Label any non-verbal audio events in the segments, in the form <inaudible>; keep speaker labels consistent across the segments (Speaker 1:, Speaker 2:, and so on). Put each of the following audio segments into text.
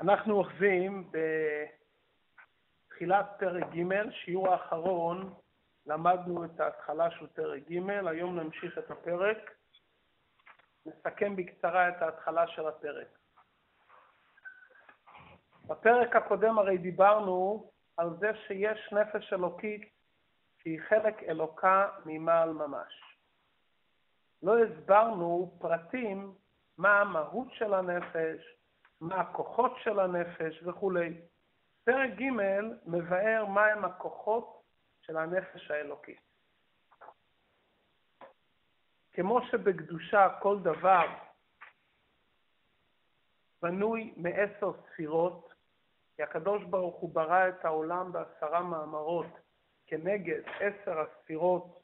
Speaker 1: אנחנו אוחזים בתחילת פרק ג', שיעור האחרון, למדנו את ההתחלה של פרק ג', היום נמשיך את הפרק. נסכם בקצרה את ההתחלה של הפרק. בפרק הקודם הרי דיברנו על זה שיש נפש אלוקית שהיא חלק אלוקה ממעל ממש. לא הסברנו פרטים מה המהות של הנפש, מה הכוחות של הנפש וכולי. פרק ג' מבאר מהם הכוחות של הנפש האלוקית. כמו שבקדושה כל דבר בנוי מעשר ספירות, כי הקדוש ברוך הוא ברא את העולם בעשרה מאמרות כנגד עשר הספירות,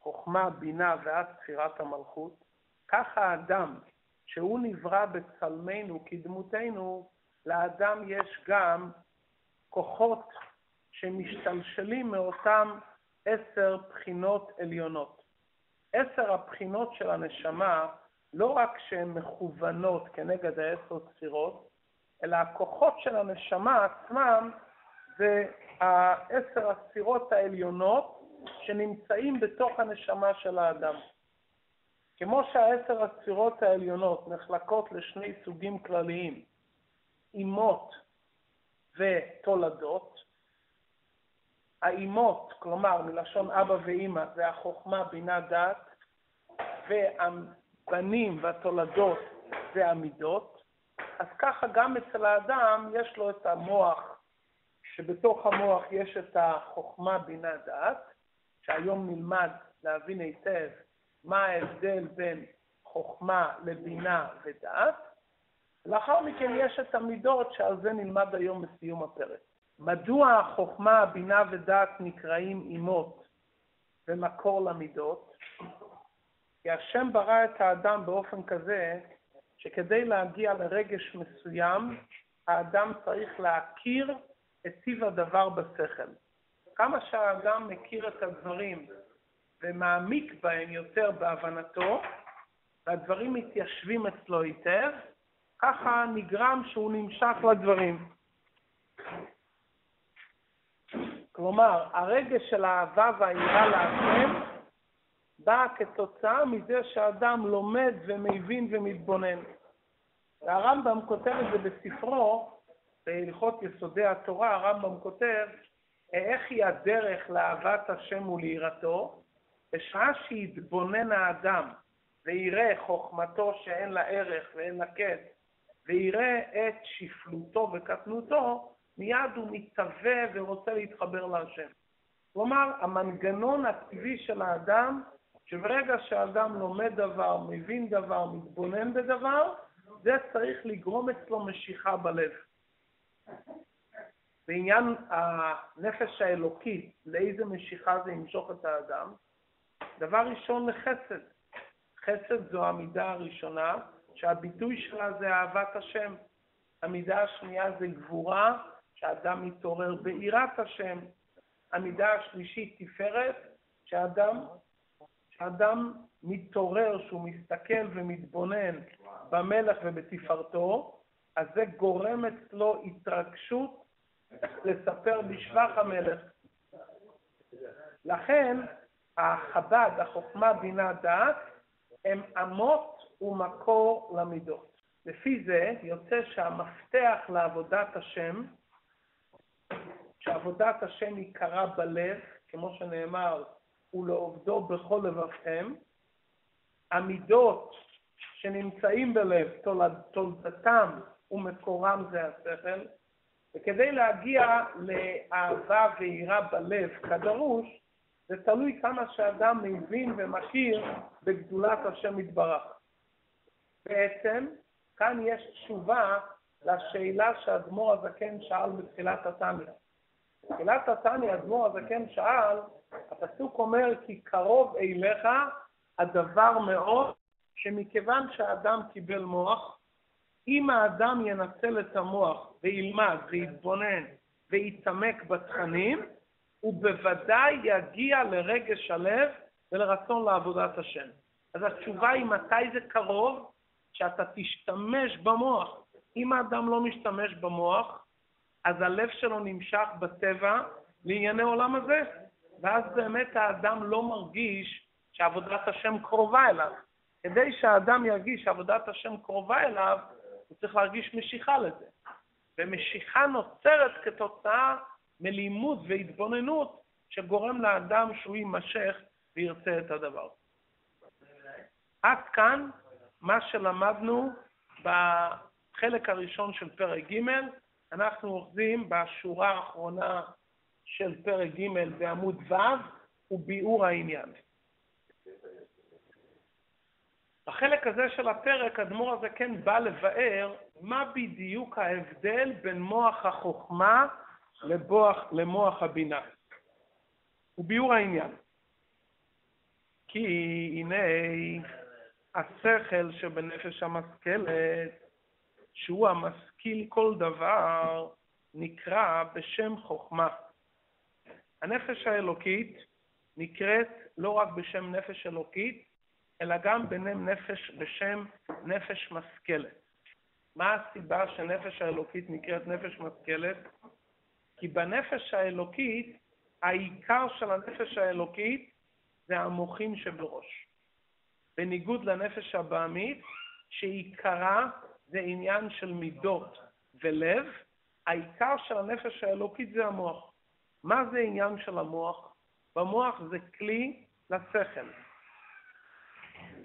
Speaker 1: חוכמה, בינה ועד ספירת המלכות, ככה האדם שהוא נברא בצלמנו, כדמותנו, לאדם יש גם כוחות שמשתלשלים מאותם עשר בחינות עליונות. עשר הבחינות של הנשמה, לא רק שהן מכוונות כנגד העשר ספירות, אלא הכוחות של הנשמה עצמם זה העשר הספירות העליונות שנמצאים בתוך הנשמה של האדם. כמו שהעשר הספירות העליונות נחלקות לשני סוגים כלליים, אימות ותולדות, האימות, כלומר מלשון אבא ואימא, זה החוכמה, בינה, דת, והבנים והתולדות זה המידות, אז ככה גם אצל האדם יש לו את המוח, שבתוך המוח יש את החוכמה, בינה, דת, שהיום נלמד להבין היטב מה ההבדל בין חוכמה לבינה ודעת. לאחר מכן יש את המידות שעל זה נלמד היום בסיום הפרק. מדוע החוכמה, הבינה ודעת נקראים אימות ומקור למידות? כי השם ברא את האדם באופן כזה שכדי להגיע לרגש מסוים, האדם צריך להכיר את טיב הדבר בשכל. כמה שהאדם מכיר את הדברים ומעמיק בהם יותר בהבנתו, והדברים מתיישבים אצלו היטב, ככה נגרם שהוא נמשך לדברים. כלומר, הרגש של האהבה והיראה להשם באה כתוצאה מזה שאדם לומד ומבין ומתבונן. והרמב"ם כותב את זה בספרו, בהלכות יסודי התורה, הרמב"ם כותב איך היא הדרך לאהבת השם וליראתו, בשעה שיתבונן האדם ויראה חוכמתו שאין לה ערך ואין לה קץ, ויראה את שפלותו וקטנותו, מיד הוא מתהווה ורוצה להתחבר להשם. כלומר, המנגנון הטבעי של האדם, שברגע שהאדם לומד דבר, מבין דבר, מתבונן בדבר, זה צריך לגרום אצלו משיכה בלב. בעניין הנפש האלוקית, לאיזה משיכה זה ימשוך את האדם, דבר ראשון לחסד. חסד זו המידה הראשונה, שהביטוי שלה זה אהבת השם. המידה השנייה זה גבורה, שאדם מתעורר ביראת השם. המידה השלישית תפארת, שאדם, שאדם מתעורר, שהוא מסתכל ומתבונן במלך ובתפארתו, אז זה גורם אצלו התרגשות לספר בשבח המלך. לכן, החב"ד, החוכמה, בינה, דעת, הם אמות ומקור למידות. לפי זה יוצא שהמפתח לעבודת השם, שעבודת השם היא קרה בלב, כמו שנאמר, ולעובדו בכל לבבכם, המידות שנמצאים בלב, תולדתם ומקורם זה השכל, וכדי להגיע לאהבה ויראה בלב כדרוש, זה תלוי כמה שאדם מבין ומכיר בגדולת השם יתברך. בעצם, כאן יש תשובה לשאלה שאדמו"ר הזקן שאל בתחילת התניא. בתחילת התניא אדמו"ר הזקן שאל, הפסוק אומר כי קרוב אליך הדבר מאוד, שמכיוון שהאדם קיבל מוח, אם האדם ינצל את המוח וילמד ויתבונן ויתעמק בתכנים, הוא בוודאי יגיע לרגש הלב ולרצון לעבודת השם. אז התשובה היא מתי זה קרוב? שאתה תשתמש במוח אם האדם לא משתמש במוח, אז הלב שלו נמשך בטבע לענייני עולם הזה, ואז באמת האדם לא מרגיש שעבודת השם קרובה אליו. כדי שהאדם ירגיש שעבודת השם קרובה אליו, הוא צריך להרגיש משיכה לזה. ומשיכה נוצרת כתוצאה מלימוד והתבוננות שגורם לאדם שהוא יימשך וירצה את הדבר. עד כאן מה שלמדנו בחלק הראשון של פרק ג', אנחנו אוחזים בשורה האחרונה של פרק ג' בעמוד ו', וביאור העניין. בחלק הזה של הפרק, אדמו"ר כן בא לבאר מה בדיוק ההבדל בין מוח החוכמה לבוח, למוח הבינה. וביאור העניין. כי הנה השכל שבנפש המשכלת, שהוא המשכיל כל דבר, נקרא בשם חוכמה. הנפש האלוקית נקראת לא רק בשם נפש אלוקית, אלא גם ביניהם נפש בשם נפש משכלת. מה הסיבה שנפש האלוקית נקראת נפש משכלת? כי בנפש האלוקית, העיקר של הנפש האלוקית זה המוחים שבראש. בניגוד לנפש הבעמית, שעיקרה זה עניין של מידות ולב, העיקר של הנפש האלוקית זה המוח. מה זה עניין של המוח? במוח זה כלי לשכל.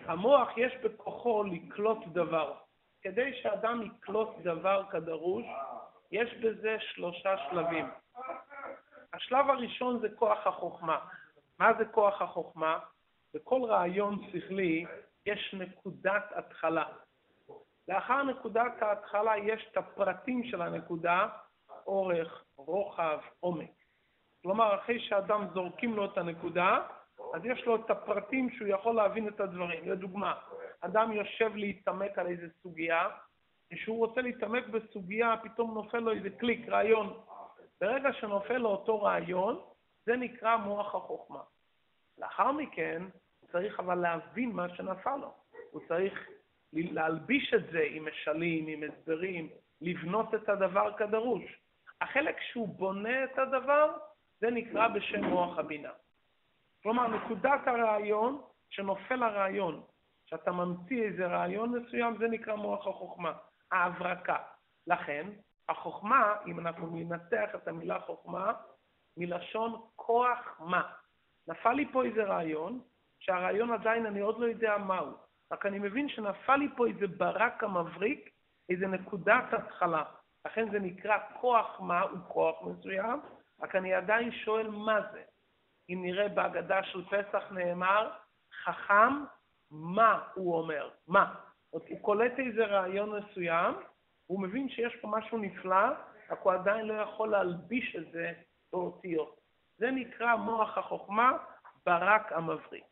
Speaker 1: המוח יש בכוחו לקלוט דבר. כדי שאדם יקלוט דבר כדרוש, יש בזה שלושה שלבים. השלב הראשון זה כוח החוכמה. מה זה כוח החוכמה? בכל רעיון שכלי יש נקודת התחלה. לאחר נקודת ההתחלה יש את הפרטים של הנקודה, אורך, רוחב, עומק. כלומר, אחרי שאדם זורקים לו את הנקודה, אז יש לו את הפרטים שהוא יכול להבין את הדברים. לדוגמה, אדם יושב להתעמק על איזה סוגיה, כשהוא רוצה להתעמק בסוגיה, פתאום נופל לו איזה קליק, רעיון. ברגע שנופל לו אותו רעיון, זה נקרא מוח החוכמה. לאחר מכן, הוא צריך אבל להבין מה שנפל לו. הוא צריך להלביש את זה עם משלים, עם הסברים, לבנות את הדבר כדרוש. החלק שהוא בונה את הדבר, זה נקרא בשם מוח הבינה. כלומר, נקודת הרעיון, שנופל הרעיון, שאתה ממציא איזה רעיון מסוים, זה נקרא מוח החוכמה, ההברקה. לכן, החוכמה, אם אנחנו ננתח את המילה חוכמה, מלשון כוח מה. נפל לי פה איזה רעיון, שהרעיון עדיין אני עוד לא יודע מהו, רק אני מבין שנפל לי פה איזה ברק המבריק, איזה נקודת התחלה. לכן זה נקרא כוח מה הוא כוח מסוים, רק אני עדיין שואל מה זה. אם נראה בהגדה של פסח נאמר, חכם, מה הוא אומר? מה? הוא קולט איזה רעיון מסוים, הוא מבין שיש פה משהו נפלא, רק הוא עדיין לא יכול להלביש את זה באותיות. זה נקרא מוח החוכמה, ברק המבריק.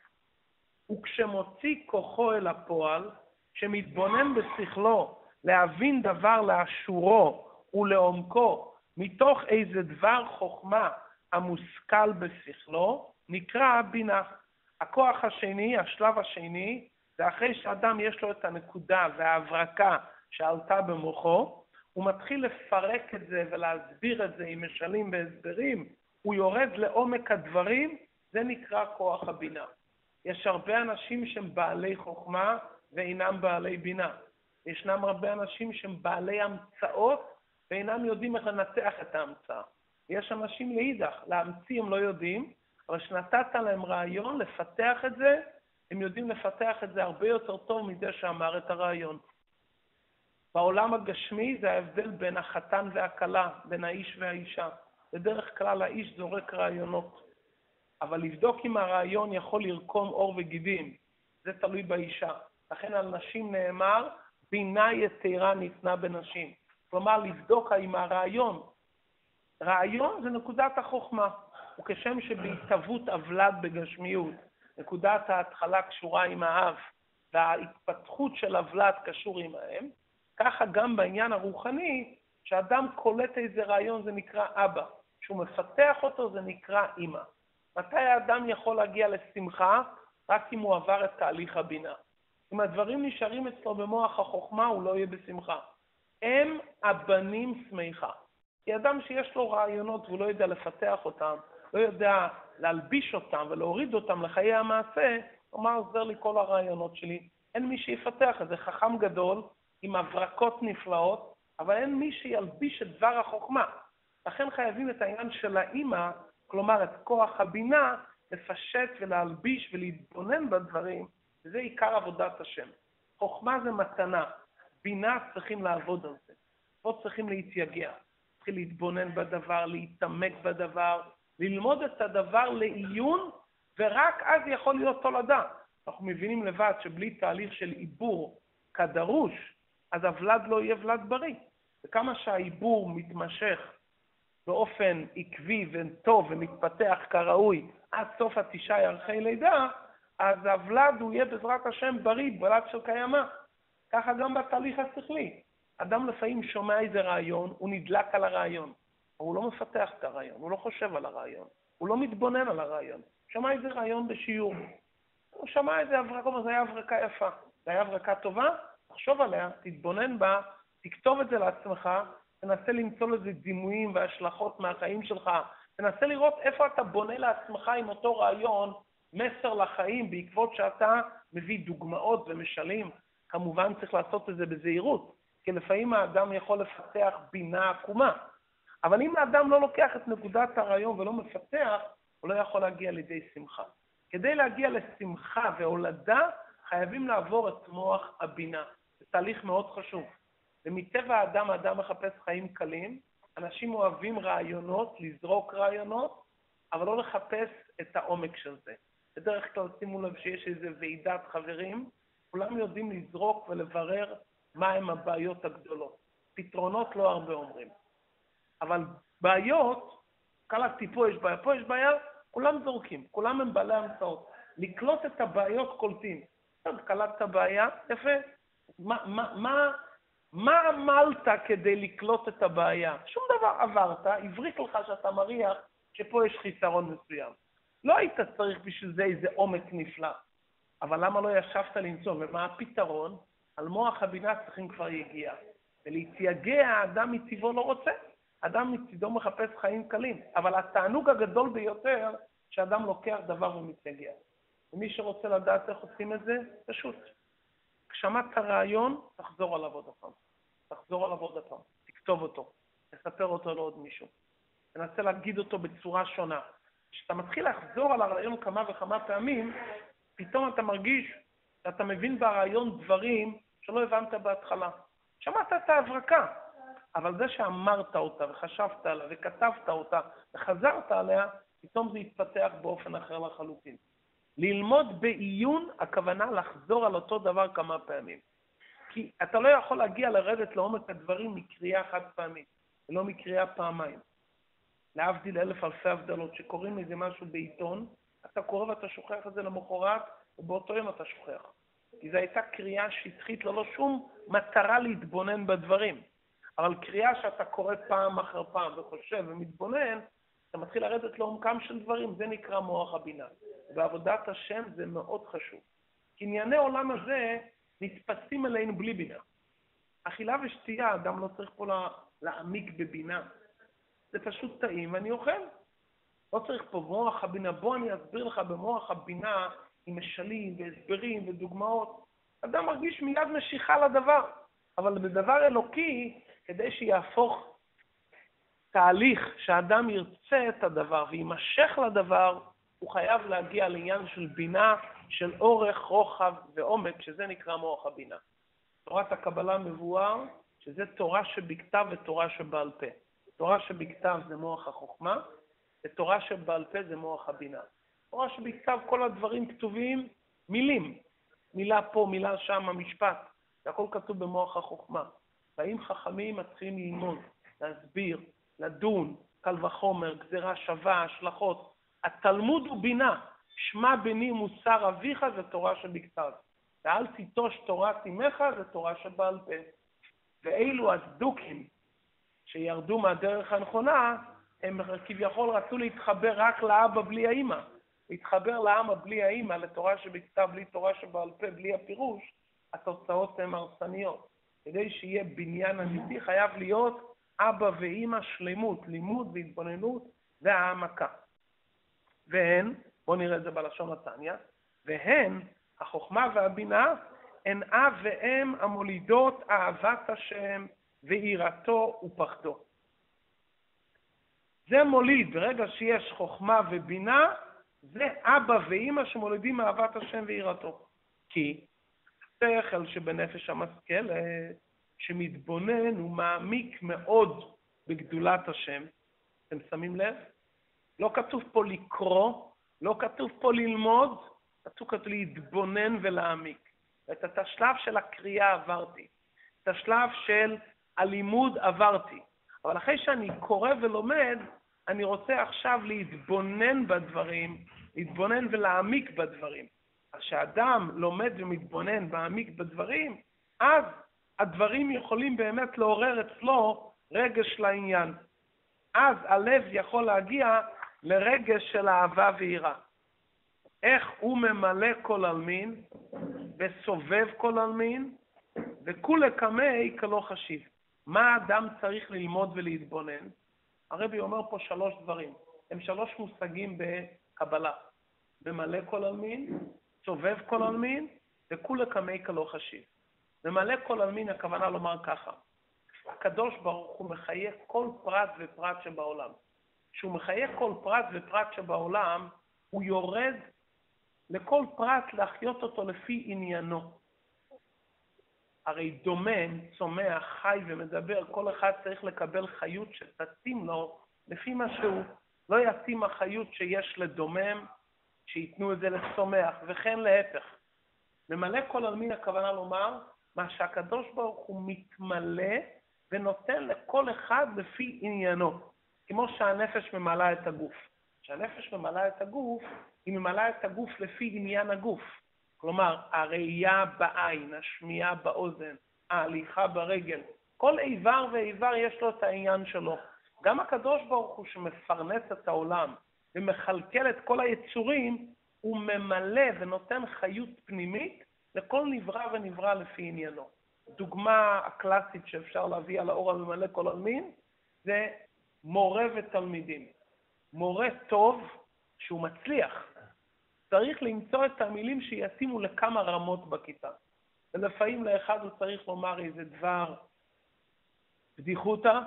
Speaker 1: וכשמוציא כוחו אל הפועל, שמתבונן בשכלו להבין דבר לאשורו ולעומקו, מתוך איזה דבר חוכמה המושכל בשכלו, נקרא בינה. הכוח השני, השלב השני, זה אחרי שאדם יש לו את הנקודה וההברקה שעלתה במוחו, הוא מתחיל לפרק את זה ולהסביר את זה עם משלים והסברים, הוא יורד לעומק הדברים, זה נקרא כוח הבינה. יש הרבה אנשים שהם בעלי חוכמה ואינם בעלי בינה. ישנם הרבה אנשים שהם בעלי המצאות ואינם יודעים איך לנתח את ההמצאה. יש אנשים לאידך, להמציא הם לא יודעים, אבל כשנתת להם רעיון לפתח את זה, הם יודעים לפתח את זה הרבה יותר טוב מזה שאמר את הרעיון. בעולם הגשמי זה ההבדל בין החתן והכלה, בין האיש והאישה. בדרך כלל האיש זורק רעיונות, אבל לבדוק אם הרעיון יכול לרקום עור וגידים, זה תלוי באישה. לכן על נשים נאמר, בינה יתרה ניתנה בנשים. כלומר, לבדוק האם הרעיון, רעיון זה נקודת החוכמה, וכשם שבהתהוות אבלד בגשמיות, נקודת ההתחלה קשורה עם האב, וההתפתחות של אבלד קשור עם האם, ככה גם בעניין הרוחני, כשאדם קולט איזה רעיון זה נקרא אבא, כשהוא מפתח אותו זה נקרא אימא. מתי האדם יכול להגיע לשמחה? רק אם הוא עבר את תהליך הבינה. אם הדברים נשארים אצלו במוח החוכמה, הוא לא יהיה בשמחה. הם הבנים שמחה. כי אדם שיש לו רעיונות והוא לא יודע לפתח אותם, לא יודע להלביש אותם ולהוריד אותם לחיי המעשה, מה עוזר לי כל הרעיונות שלי? אין מי שיפתח את זה. חכם גדול, עם הברקות נפלאות, אבל אין מי שילביש את דבר החוכמה. לכן חייבים את העניין של האימא, כלומר את כוח הבינה, לפשט ולהלביש ולהתבונן בדברים, וזה עיקר עבודת השם. חוכמה זה מתנה, בינה צריכים לעבוד על זה. פה צריכים להתייגע, צריכים להתבונן בדבר, להתעמק בדבר, ללמוד את הדבר לעיון, ורק אז יכול להיות תולדה. אנחנו מבינים לבד שבלי תהליך של עיבור כדרוש, אז הוולד לא יהיה ולד בריא. וכמה שהעיבור מתמשך באופן עקבי וטוב ומתפתח כראוי עד סוף התשעה ירחי לידה, אז הוולד הוא יהיה בעזרת השם בריא, ולד של קיימא. ככה גם בתהליך השכלי. אדם לפעמים שומע איזה רעיון, הוא נדלק על הרעיון, הוא לא מפתח את הרעיון, הוא לא חושב על הרעיון, הוא לא מתבונן על הרעיון. שמע איזה רעיון בשיעור, הוא שמע איזה הברקה, זו הייתה הברקה יפה, זו הייתה הברקה טובה, תחשוב עליה, תתבונן בה, תכתוב את זה לעצמך, תנסה למצוא לזה דימויים והשלכות מהחיים שלך, תנסה לראות איפה אתה בונה לעצמך עם אותו רעיון מסר לחיים בעקבות שאתה מביא דוגמאות ומשלים. כמובן צריך לעשות את זה בזהירות, כי לפעמים האדם יכול לפתח בינה עקומה. אבל אם האדם לא לוקח את נקודת הרעיון ולא מפתח, הוא לא יכול להגיע לידי שמחה. כדי להגיע לשמחה והולדה, חייבים לעבור את מוח הבינה. זה תהליך מאוד חשוב. ומטבע האדם, האדם מחפש חיים קלים. אנשים אוהבים רעיונות, לזרוק רעיונות, אבל לא לחפש את העומק של זה. בדרך כלל שימו לב שיש איזו ועידת חברים, כולם יודעים לזרוק ולברר מהם הבעיות הגדולות. פתרונות לא הרבה אומרים. אבל בעיות, קלטתי פה יש בעיה, פה יש בעיה, כולם זורקים, כולם הם בעלי המצאות. לקלוט את הבעיות קולטים. טוב, קלטת בעיה, יפה. מה, מה, מה, מה עמלת כדי לקלוט את הבעיה? שום דבר עברת, הבריק לך שאתה מריח שפה יש חיסרון מסוים. לא היית צריך בשביל זה איזה עומק נפלא. אבל למה לא ישבת למצוא? ומה הפתרון? על מוח הבינה צריכים כבר יגיע. ולהתייגע, האדם מטבעו לא רוצה. אדם מצידו מחפש חיים קלים. אבל התענוג הגדול ביותר, שאדם לוקח דבר ומתייגע. ומי שרוצה לדעת איך עושים את זה, פשוט. כשמעת רעיון, תחזור עליו עוד פעם. תחזור עליו עוד פעם. תכתוב אותו. תספר אותו לעוד מישהו. תנסה להגיד אותו בצורה שונה. כשאתה מתחיל לחזור על הרעיון כמה וכמה פעמים, פתאום אתה מרגיש שאתה מבין ברעיון דברים שלא הבנת בהתחלה. שמעת את ההברקה, אבל זה שאמרת אותה וחשבת עליה וכתבת אותה וחזרת עליה, פתאום זה יתפתח באופן אחר לחלוטין. ללמוד בעיון, הכוונה לחזור על אותו דבר כמה פעמים. כי אתה לא יכול להגיע לרדת לעומק הדברים מקריאה חד פעמית, ולא מקריאה פעמיים. להבדיל אלף אלפי הבדלות, שקוראים איזה משהו בעיתון, אתה קורא ואתה שוכח את זה למחרת, ובאותו יום אתה שוכח. כי זו הייתה קריאה שטחית ללא שום מטרה להתבונן בדברים. אבל קריאה שאתה קורא פעם אחר פעם וחושב ומתבונן, אתה מתחיל לרדת לעומקם של דברים, זה נקרא מוח הבינה. בעבודת השם זה מאוד חשוב. כי ענייני עולם הזה נתפסים אלינו בלי בינה. אכילה ושתייה, אדם לא צריך פה להעמיק בבינה. זה פשוט טעים ואני אוכל. לא צריך פה מוח הבינה. בוא אני אסביר לך במוח הבינה עם משלים והסברים ודוגמאות. אדם מרגיש מיד משיכה לדבר, אבל בדבר אלוקי, כדי שיהפוך תהליך שאדם ירצה את הדבר ויימשך לדבר, הוא חייב להגיע לעניין של בינה, של אורך, רוחב ועומק, שזה נקרא מוח הבינה. תורת הקבלה מבואר שזה תורה שבכתב ותורה שבעל פה. תורה שבכתב זה מוח החוכמה, ותורה שבעל פה זה מוח הבינה. תורה שבכתב כל הדברים כתובים מילים, מילה פה, מילה שם, המשפט, זה הכל כתוב במוח החוכמה. באים חכמים מתחילים ללמוד, להסביר, לדון, קל וחומר, גזירה שווה, השלכות. התלמוד הוא בינה, שמע בני מוסר אביך זה תורה שבכתב. ואל תיטוש תורת אמך זה תורה שבעל פה. ואלו הצדוקים שירדו מהדרך הנכונה, הם כביכול רצו להתחבר רק לאבא בלי האימא. להתחבר לאמא בלי האימא, לתורה שבכתב, בלי תורה שבעל פה, בלי הפירוש, התוצאות הן הרסניות. כדי שיהיה בניין אמיתי, חייב להיות אבא ואימא שלמות, לימוד והתבוננות והעמקה. והן, בואו נראה את זה בלשון התניא, והן, החוכמה והבינה, הן אב ואם המולידות אהבת השם ויראתו ופחדו. זה מוליד, ברגע שיש חוכמה ובינה, זה אבא ואימא שמולידים אהבת השם ויראתו. כי השכל שבנפש המשכלת, שמתבונן ומעמיק מאוד בגדולת השם, אתם שמים לב? לא כתוב פה לקרוא, לא כתוב פה ללמוד, כתוב כתוב להתבונן ולהעמיק. את השלב של הקריאה עברתי, את השלב של הלימוד עברתי. אבל אחרי שאני קורא ולומד, אני רוצה עכשיו להתבונן בדברים, להתבונן ולהעמיק בדברים. כשאדם לומד ומתבונן, מעמיק בדברים, אז הדברים יכולים באמת לעורר אצלו רגש לעניין. אז הלב יכול להגיע לרגש של אהבה ויראה. איך הוא ממלא כל עלמין וסובב כל עלמין, וכולי קמי כלא חשיב. מה האדם צריך ללמוד ולהתבונן? הרבי אומר פה שלוש דברים. הם שלוש מושגים בקבלה. ממלא כל עלמין, סובב כל עלמין, וכולי קמי כלא חשיב. ממלא כל עלמין, הכוונה לומר ככה, הקדוש ברוך הוא מחיה כל פרט ופרט שבעולם. כשהוא מחיה כל פרט ופרט שבעולם, הוא יורד לכל פרט להחיות אותו לפי עניינו. הרי דומם, צומח, חי ומדבר, כל אחד צריך לקבל חיות שתתאים לו לפי מה שהוא. לא יתאים החיות שיש לדומם, שייתנו את זה לצומח, וכן להפך. ממלא כל עלמין הכוונה לומר, מה שהקדוש ברוך הוא מתמלא ונותן לכל אחד לפי עניינו, כמו שהנפש ממלאה את הגוף. כשהנפש ממלאה את הגוף, היא ממלאה את הגוף לפי עניין הגוף. כלומר, הראייה בעין, השמיעה באוזן, ההליכה ברגל, כל איבר ואיבר יש לו את העניין שלו. גם הקדוש ברוך הוא שמפרנס את העולם ומכלכל את כל היצורים, הוא ממלא ונותן חיות פנימית לכל נברא ונברא לפי עניינו. דוגמה הקלאסית שאפשר להביא על האור הממלא כל עלמין זה מורה ותלמידים. מורה טוב, שהוא מצליח, צריך למצוא את המילים שיתאימו לכמה רמות בכיתה. ולפעמים לאחד הוא צריך לומר איזה דבר בדיחותא,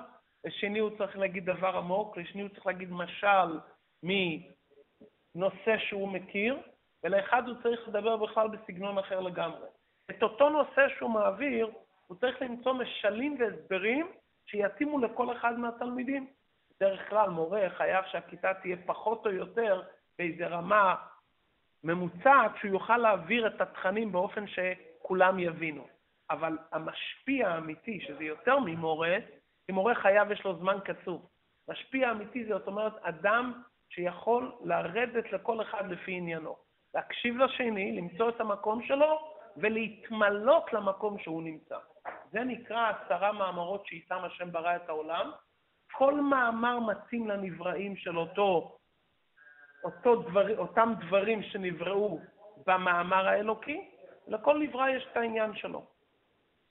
Speaker 1: לשני הוא צריך להגיד דבר עמוק, לשני הוא צריך להגיד משל מנושא שהוא מכיר, ולאחד הוא צריך לדבר בכלל בסגנון אחר לגמרי. את אותו נושא שהוא מעביר, הוא צריך למצוא משלים והסברים שיתאימו לכל אחד מהתלמידים. בדרך כלל מורה חייב שהכיתה תהיה פחות או יותר באיזה רמה ממוצעת, שהוא יוכל להעביר את התכנים באופן שכולם יבינו. אבל המשפיע האמיתי, שזה יותר ממורה, כי מורה חייב יש לו זמן קצוב. משפיע אמיתי זאת אומרת אדם שיכול לרדת לכל אחד לפי עניינו. להקשיב לשני, למצוא את המקום שלו ולהתמלות למקום שהוא נמצא. זה נקרא עשרה מאמרות שאיתם השם ברא את העולם. כל מאמר מתאים לנבראים של אותו, אותו דבר, אותם דברים שנבראו במאמר האלוקי, לכל נברא יש את העניין שלו.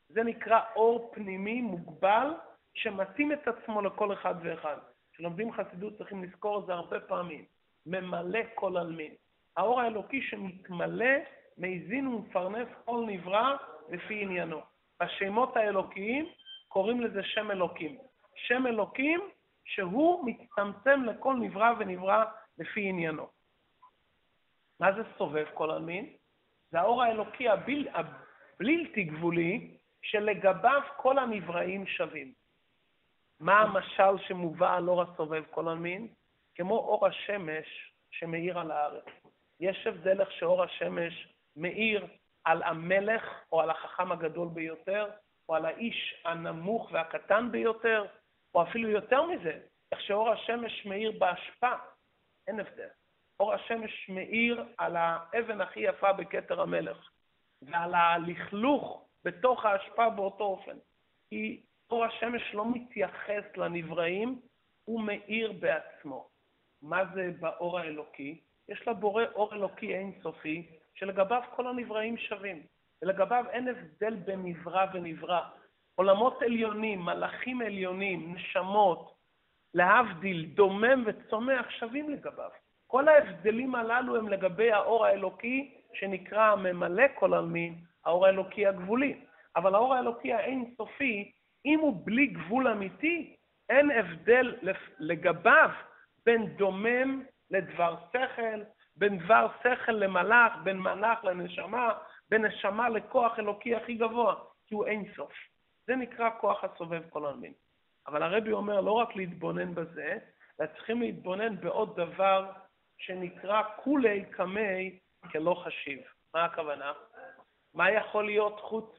Speaker 1: זה נקרא אור פנימי מוגבל שמתאים את עצמו לכל אחד ואחד. כשלומדים חסידות צריכים לזכור את זה הרבה פעמים. ממלא כל עלמין. האור האלוקי שמתמלא, מזין ומפרנס כל נברא לפי עניינו. השמות האלוקיים קוראים לזה שם אלוקים. שם אלוקים שהוא מצטמצם לכל נברא ונברא לפי עניינו. מה זה סובב כל עלמין? זה האור האלוקי הבל... הבלתי גבולי שלגביו כל הנבראים שווים. מה המשל שמובא על אור הסובב כל עלמין? כמו אור השמש שמאיר על הארץ. יש הבדל איך שאור השמש מאיר על המלך או על החכם הגדול ביותר, או על האיש הנמוך והקטן ביותר, או אפילו יותר מזה, איך שאור השמש מאיר באשפה, אין הבדל. אור השמש מאיר על האבן הכי יפה בכתר המלך, ועל הלכלוך בתוך האשפה באותו אופן. כי אור השמש לא מתייחס לנבראים, הוא מאיר בעצמו. מה זה באור האלוקי? יש לבורא אור אלוקי אינסופי, שלגביו כל הנבראים שווים, ולגביו אין הבדל בין נברא ונברא. עולמות עליונים, מלאכים עליונים, נשמות, להבדיל, דומם וצומח, שווים לגביו. כל ההבדלים הללו הם לגבי האור האלוקי שנקרא הממלא כל עלמין, האור האלוקי הגבולי. אבל האור האלוקי האינסופי, אם הוא בלי גבול אמיתי, אין הבדל לגביו בין דומם לדבר שכל, בין דבר שכל למלאך, בין מלאך לנשמה, בין נשמה לכוח אלוקי הכי גבוה, כי הוא אינסוף. זה נקרא כוח הסובב כל עלמין. אבל הרבי אומר לא רק להתבונן בזה, אלא צריכים להתבונן בעוד דבר שנקרא כולי קמי כלא חשיב. מה הכוונה? מה יכול להיות חוץ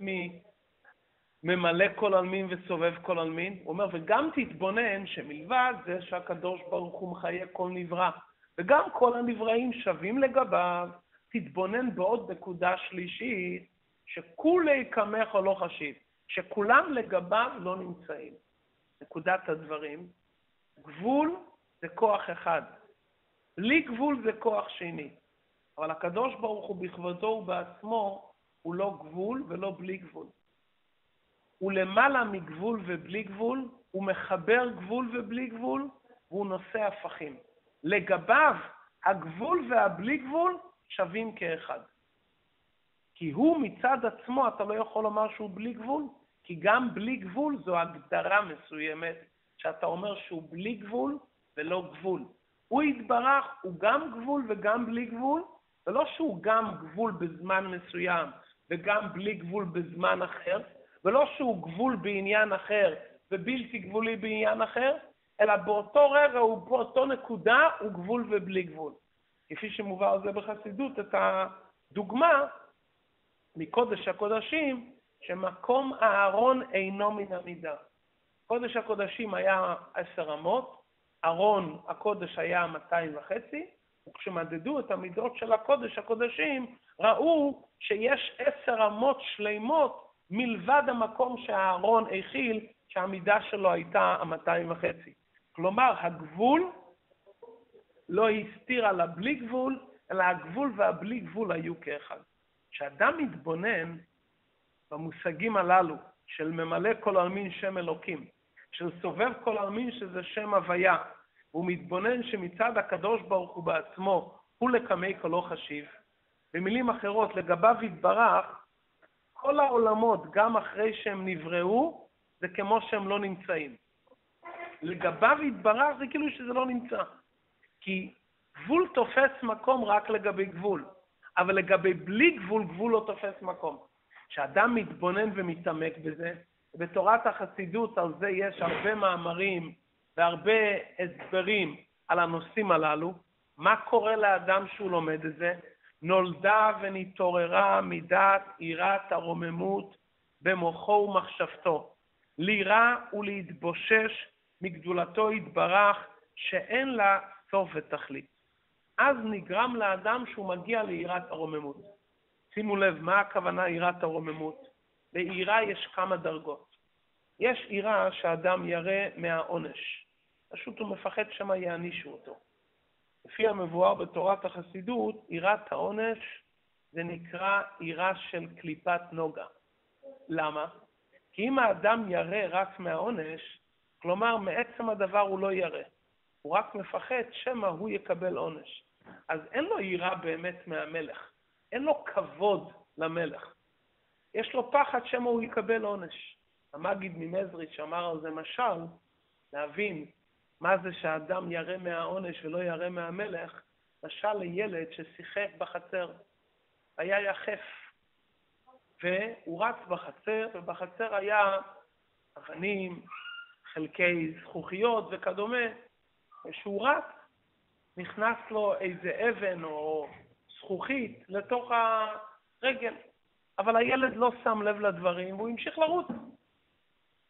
Speaker 1: מממלא כל עלמין וסובב כל עלמין? הוא אומר, וגם תתבונן שמלבד זה שהקדוש ברוך הוא מחיה כל נברא, וגם כל הנבראים שווים לגביו, תתבונן בעוד נקודה שלישית, שכולי קמך או לא חשיב, שכולם לגביו לא נמצאים. נקודת הדברים, גבול זה כוח אחד, בלי גבול זה כוח שני. אבל הקדוש ברוך הוא בכבודו ובעצמו הוא לא גבול ולא בלי גבול. הוא למעלה מגבול ובלי גבול, הוא מחבר גבול ובלי גבול, והוא נושא הפכים. לגביו, הגבול והבלי גבול שווים כאחד. כי הוא מצד עצמו, אתה לא יכול לומר שהוא בלי גבול, כי גם בלי גבול זו הגדרה מסוימת, שאתה אומר שהוא בלי גבול ולא גבול. הוא יתברך, הוא גם גבול וגם בלי גבול, ולא שהוא גם גבול בזמן מסוים וגם בלי גבול בזמן אחר, ולא שהוא גבול בעניין אחר ובלתי גבולי בעניין אחר, אלא באותו רגע, הוא באותו נקודה, הוא גבול ובלי גבול. כפי שמובא על זה בחסידות, את הדוגמה מקודש הקודשים, שמקום הארון אינו מן המידה. קודש הקודשים היה עשר אמות, ארון הקודש היה 200 וחצי, וכשמדדו את המידות של הקודש הקודשים, ראו שיש עשר אמות שלמות מלבד המקום שהארון הכיל, שהמידה שלו הייתה המאתיים וחצי. כלומר, הגבול לא הסתיר על הבלי גבול, אלא הגבול והבלי גבול היו כאחד. כשאדם מתבונן במושגים הללו של ממלא כל עלמין שם אלוקים, של סובב כל עלמין שזה שם הוויה, והוא מתבונן שמצד הקדוש ברוך הוא בעצמו הוא לקמי כלו חשיב, במילים אחרות, לגביו יתברך, כל העולמות, גם אחרי שהם נבראו, זה כמו שהם לא נמצאים. לגביו יתברך זה כאילו שזה לא נמצא. כי גבול תופס מקום רק לגבי גבול, אבל לגבי בלי גבול, גבול לא תופס מקום. כשאדם מתבונן ומתעמק בזה, בתורת החסידות על זה יש הרבה מאמרים והרבה הסברים על הנושאים הללו. מה קורה לאדם שהוא לומד את זה? נולדה ונתעוררה מידת יראת הרוממות במוחו ומחשבתו, לירה ולהתבושש מגדולתו יתברך, שאין לה סוף ותכלית. אז נגרם לאדם שהוא מגיע ליראת הרוממות. שימו לב, מה הכוונה יראת הרוממות? ליראה יש כמה דרגות. יש יראה שאדם ירא מהעונש. פשוט הוא מפחד שמא יענישו אותו. לפי המבואר בתורת החסידות, יראת העונש זה נקרא יראה של קליפת נוגה. למה? כי אם האדם ירא רק מהעונש, כלומר, מעצם הדבר הוא לא ירא. הוא רק מפחד שמא הוא יקבל עונש. אז אין לו יראה באמת מהמלך. אין לו כבוד למלך. יש לו פחד שמא הוא יקבל עונש. המגיד ממזריץ' אמר על זה משל, להבין מה זה שאדם ירא מהעונש ולא ירא מהמלך, משל לילד ששיחק בחצר. היה יחף, והוא רץ בחצר, ובחצר היה אבנים, חלקי זכוכיות וכדומה, וכשהוא רץ, נכנס לו איזה אבן או זכוכית לתוך הרגל, אבל הילד לא שם לב לדברים והוא המשיך לרוץ.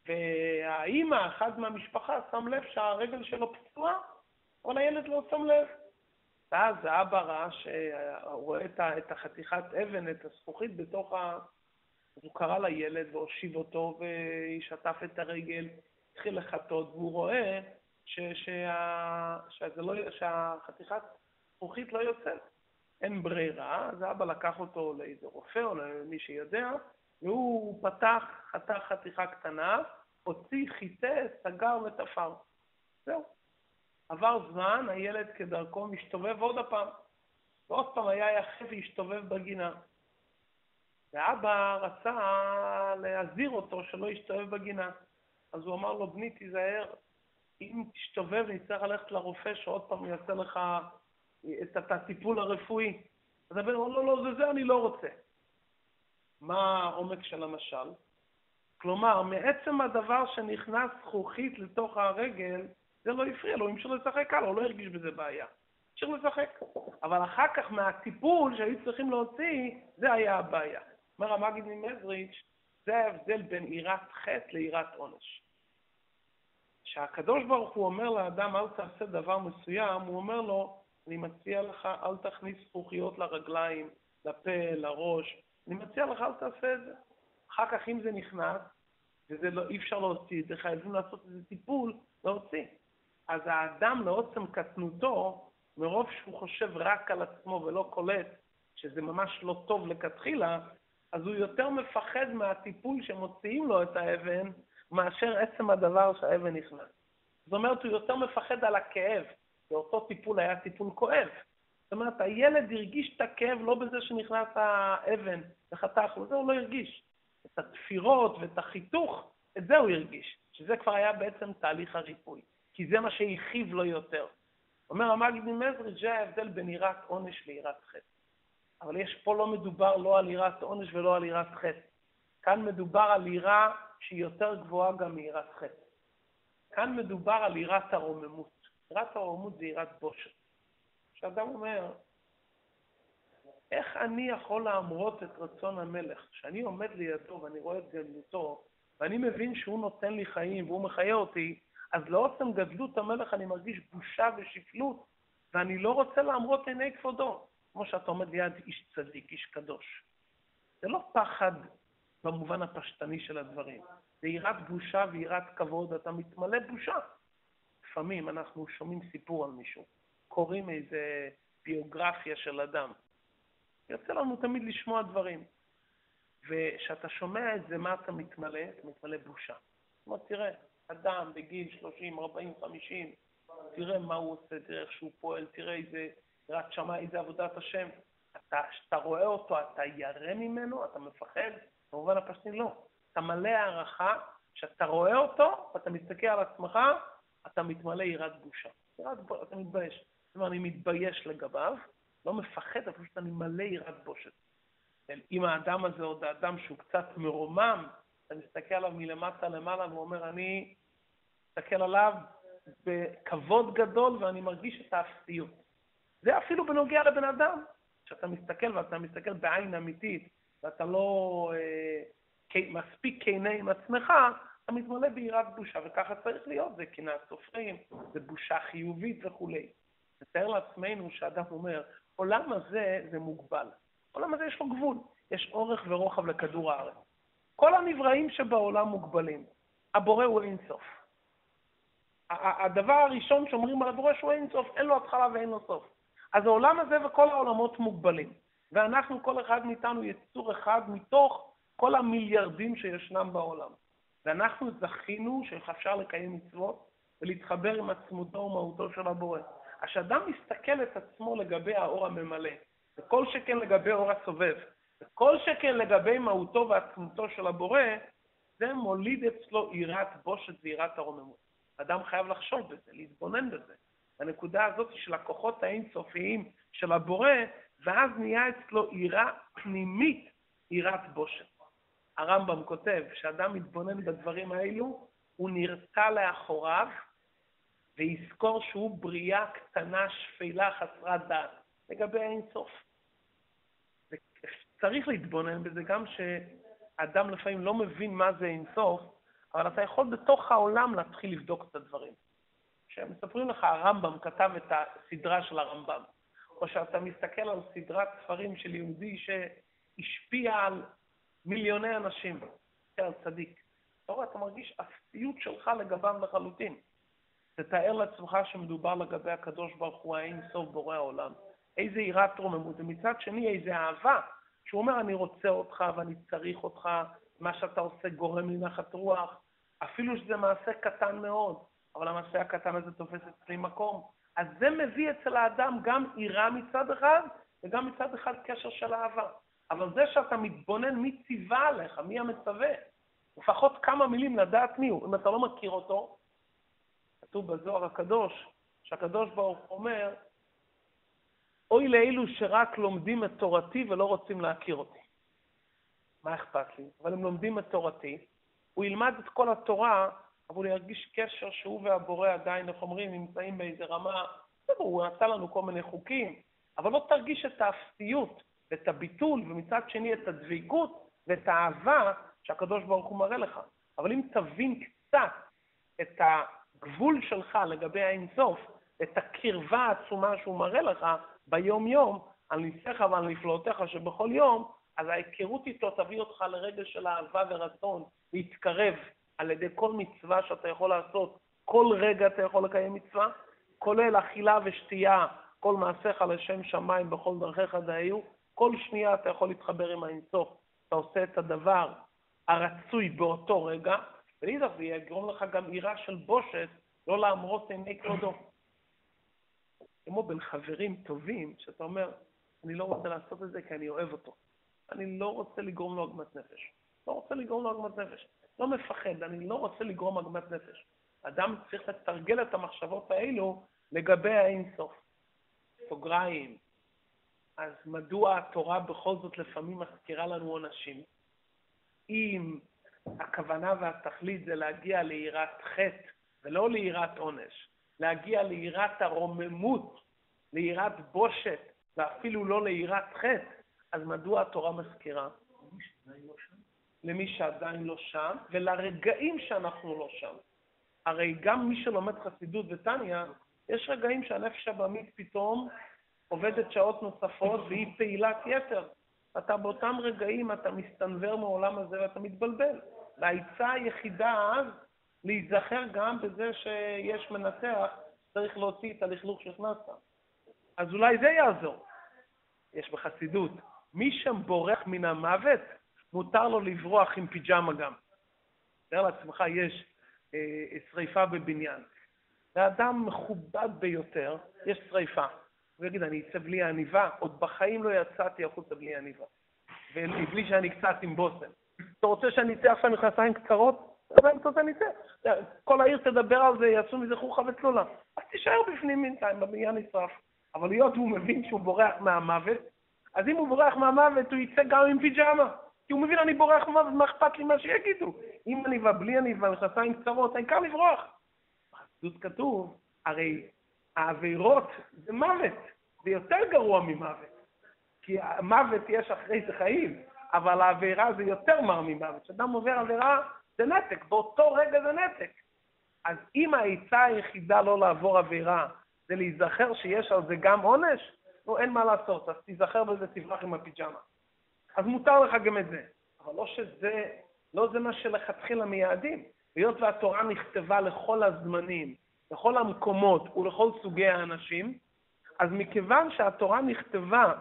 Speaker 1: והאימא, אחד מהמשפחה, שם לב שהרגל שלו פצועה, אבל הילד לא שם לב. ואז האבא ראה שהוא רואה את החתיכת אבן, את הזכוכית בתוך ה... אז הוא קרא לילד והושיב אותו ושטף את הרגל, התחיל לחטות, והוא רואה ש, שה, שזה לא, שהחתיכת זכוכית לא יוצאת. אין ברירה, אז אבא לקח אותו לאיזה רופא או למי שיודע, והוא פתח, חתך חתיכה קטנה, הוציא, חיטה, סגר ותפר. זהו. עבר זמן, הילד כדרכו מסתובב עוד הפעם. ועוד פעם היה יחד והשתובב בגינה. ואבא רצה להזהיר אותו שלא יסתובב בגינה. אז הוא אמר לו, בני, תיזהר, אם תשתובב נצטרך ללכת לרופא שעוד פעם יעשה לך את הטיפול הרפואי. אז הבן אומר, לא, לא, זה זה אני לא רוצה. מה העומק של המשל? כלומר, מעצם הדבר שנכנס זכוכית לתוך הרגל, זה לא הפריע לו, המשיך לשחק הלאה, הוא לא הרגיש בזה בעיה. המשיך לשחק. אבל אחר כך מהטיפול שהיו צריכים להוציא, זה היה הבעיה. אומר המגיד ממזריץ', זה ההבדל בין יראת חטא ליראת עונש. כשהקדוש ברוך הוא אומר לאדם, אל תעשה דבר מסוים, הוא אומר לו, אני מציע לך, אל תכניס זכוכיות לרגליים, לפה, לראש, אני מציע לך, אל תעשה את זה. אחר כך, אם זה נכנס, וזה לא, אי אפשר להוציא את זה, חייבים לעשות איזה טיפול, להוציא. אז האדם לעוצם קטנותו, מרוב שהוא חושב רק על עצמו ולא קולט שזה ממש לא טוב לכתחילה, אז הוא יותר מפחד מהטיפול שמוציאים לו את האבן, מאשר עצם הדבר שהאבן נכנס. זאת אומרת, הוא יותר מפחד על הכאב, ואותו טיפול היה טיפול כואב. זאת אומרת, הילד הרגיש את הכאב לא בזה שנכנס האבן וחתך, וזה הוא לא הרגיש. את התפירות ואת החיתוך, את זה הוא הרגיש, שזה כבר היה בעצם תהליך הריפוי, כי זה מה שהכאיב לו יותר. אומר המגיד ממזריץ', זה ההבדל בין יראת עונש ליראת חטא. אבל יש פה לא מדובר לא על יראת עונש ולא על יראת חטא. כאן מדובר על יראה שהיא יותר גבוהה גם מיראת חטא. כאן מדובר על יראת הרוממות. יראת הרוממות זה יראת בושת. כשאדם אומר, איך אני יכול להמרות את רצון המלך? כשאני עומד לידו ואני רואה את גדלותו, ואני מבין שהוא נותן לי חיים והוא מחיה אותי, אז לעוצם גדלות המלך אני מרגיש בושה ושפלות, ואני לא רוצה להמרות עיני כבודו. כמו שאתה עומד ליד איש צדיק, איש קדוש. זה לא פחד במובן הפשטני של הדברים, זה יראת בושה ויראת כבוד, אתה מתמלא בושה. לפעמים אנחנו שומעים סיפור על מישהו, קוראים איזה ביוגרפיה של אדם. יוצא לנו תמיד לשמוע דברים. וכשאתה שומע את זה, מה אתה מתמלא? אתה מתמלא בושה. אומרת, תראה, אדם בגיל 30, 40, 50, תראה מה הוא עושה, תראה איך שהוא פועל, תראה איזה יראת שמאי זה עבודת השם. אתה, כשאתה רואה אותו, אתה ירא ממנו, אתה מפחד? במובן הפשטי לא. אתה מלא הערכה, כשאתה רואה אותו, ואתה מסתכל על עצמך, אתה מתמלא יראת בושה. יראת אתה מתבייש. אומרת, אני מתבייש לגביו, לא מפחד, אבל פשוט אני מלא יראת בושת. אם האדם הזה עוד האדם שהוא קצת מרומם, אתה מסתכל עליו מלמטה למעלה והוא אומר, אני מסתכל עליו בכבוד גדול ואני מרגיש את האפסיות. זה אפילו בנוגע לבן אדם. כשאתה מסתכל ואתה מסתכל בעין אמיתית, ואתה לא אה, מספיק כנה עם עצמך, אתה מתמלא ביראת בושה, וככה צריך להיות, זה קנאת סופרים, זה בושה חיובית וכולי. נתאר לעצמנו שאדם אומר, עולם הזה זה מוגבל. עולם הזה יש לו גבול, יש אורך ורוחב לכדור הארץ. כל הנבראים שבעולם מוגבלים. הבורא הוא אינסוף. הדבר הראשון שאומרים על הבורא שהוא אינסוף, אין לו התחלה ואין לו סוף. אז העולם הזה וכל העולמות מוגבלים, ואנחנו, כל אחד מאיתנו יצור אחד מתוך כל המיליארדים שישנם בעולם. ואנחנו זכינו שאפשר לקיים מצוות ולהתחבר עם עצמותו ומהותו של הבורא. כשאדם מסתכל את עצמו לגבי האור הממלא, וכל שכן לגבי אור הסובב, וכל שכן לגבי מהותו ועצמותו של הבורא, זה מוליד אצלו יראת בושת ויראת הרוממות. אדם חייב לחשוב בזה, להתבונן בזה. הנקודה הזאת של הכוחות האינסופיים של הבורא, ואז נהיה אצלו יראה פנימית, יראת בושת. הרמב"ם כותב, כשאדם מתבונן בדברים האלו, הוא נרתע לאחוריו, ויזכור שהוא בריאה קטנה, שפלה, חסרת דעת, לגבי האינסוף. צריך להתבונן בזה גם שאדם לפעמים לא מבין מה זה אינסוף, אבל אתה יכול בתוך העולם להתחיל לבדוק את הדברים. כשמספרים לך, הרמב"ם כתב את הסדרה של הרמב"ם, או שאתה מסתכל על סדרת ספרים של יהודי שהשפיע על מיליוני אנשים, על צדיק. אתה רואה, אתה מרגיש אפסיות שלך לגביו לחלוטין. תתאר לעצמך שמדובר לגבי הקדוש ברוך הוא האין סוף בורא העולם. איזה יראת רוממות, ומצד שני איזה אהבה שהוא אומר, אני רוצה אותך ואני צריך אותך, מה שאתה עושה גורם לי נחת רוח, אפילו שזה מעשה קטן מאוד, אבל המעשה הקטן הזה תופס אצלי מקום. אז זה מביא אצל האדם גם יראה מצד אחד, וגם מצד אחד קשר של אהבה. אבל זה שאתה מתבונן מי ציווה עליך, מי המצווה, לפחות כמה מילים לדעת מי הוא. אם אתה לא מכיר אותו, כתוב בזוהר הקדוש, שהקדוש ברוך הוא אומר, אוי לאלו שרק לומדים את תורתי ולא רוצים להכיר אותי. מה אכפת לי? אבל הם לומדים את תורתי, הוא ילמד את כל התורה, אבל הוא ירגיש קשר שהוא והבורא עדיין, איך אומרים, נמצאים באיזה רמה, הוא נתן לנו כל מיני חוקים, אבל לא תרגיש את האפסיות, את הביטול, ומצד שני את הדבקות ואת האהבה שהקדוש ברוך הוא מראה לך. אבל אם תבין קצת את הגבול שלך לגבי האינסוף, את הקרבה העצומה שהוא מראה לך ביום-יום, על ניסיך ועל נפלאותיך שבכל יום, אז ההיכרות איתו תביא אותך לרגע של אהבה ורצון להתקרב על ידי כל מצווה שאתה יכול לעשות. כל רגע אתה יכול לקיים מצווה, כולל אכילה ושתייה, כל מעשיך לשם שמיים בכל דרכיך דהיו, כל שנייה אתה יכול להתחבר עם האינסוף. אתה עושה את הדבר הרצוי באותו רגע, ולאידך זה יגרום לך גם יראה של בושת, לא להמרות עיני כבודו. כמו בין חברים טובים, שאתה אומר, אני לא רוצה לעשות את זה כי אני אוהב אותו. אני לא רוצה לגרום לו עגמת נפש. לא רוצה לגרום לו עגמת נפש. לא מפחד, אני לא רוצה לגרום עגמת נפש. אדם צריך לתרגל את המחשבות האלו לגבי האינסוף. סוגריים. אז מדוע התורה בכל זאת לפעמים מזכירה לנו עונשים? אם הכוונה והתכלית זה להגיע ליראת חטא ולא ליראת עונש, להגיע ליראת הרוממות, ליראת בושת, ואפילו לא ליראת חטא, אז מדוע התורה מזכירה? למי שעדיין לא שם, ולרגעים שאנחנו לא שם. הרי גם מי שלומד חסידות וטניה, יש רגעים שהנפש הבמית פתאום עובדת שעות נוספות והיא פעילת יתר. אתה באותם רגעים, אתה מסתנוור מעולם הזה ואתה מתבלבל. והעצה היחידה אז, להיזכר גם בזה שיש מנתח, צריך להוציא את הלכלוך שהכנסת. אז אולי זה יעזור. יש בחסידות, מי שם בורח מן המוות, מותר לו לברוח עם פיג'מה גם. תאר לעצמך, יש אה, שריפה בבניין. לאדם מכובד ביותר, יש שריפה. הוא יגיד, אני אצא בלי עניבה, עוד בחיים לא יצאתי החוצה בלי עניבה. ובלי שאני קצת עם בושם. אתה רוצה שאני אצא עכשיו מכנסיים קצרות? אז אני רוצה אני אצא. כל העיר תדבר על זה, יעשו מזה חוכא וצלולה. אז תישאר בפנים בינתיים, בבניין נשרף. אבל היות שהוא מבין שהוא בורח מהמוות, אז אם הוא בורח מהמוות, הוא יצא גם עם פיג'מה. כי הוא מבין, אני בורח מהמוות, מה אכפת לי מה שיגידו? עם עניבה, בלי עניבה, מכנסיים קצרות, העיקר לברוח. בחסידות כתוב, הרי העבירות זה מוות, זה יותר גרוע ממוות. כי המוות יש אחרי זה חיים, אבל העבירה זה יותר מר ממוות. כשאדם עובר עבירה, זה נתק, באותו רגע זה נתק. אז אם העצה היחידה לא לעבור עבירה זה להיזכר שיש על זה גם עונש, נו, אין מה לעשות, אז תיזכר בזה, תברח עם הפיג'מה. אז מותר לך גם את זה. אבל לא שזה, לא זה מה שלכתחילה מייעדים. היות והתורה נכתבה לכל הזמנים, לכל המקומות ולכל סוגי האנשים, אז מכיוון שהתורה נכתבה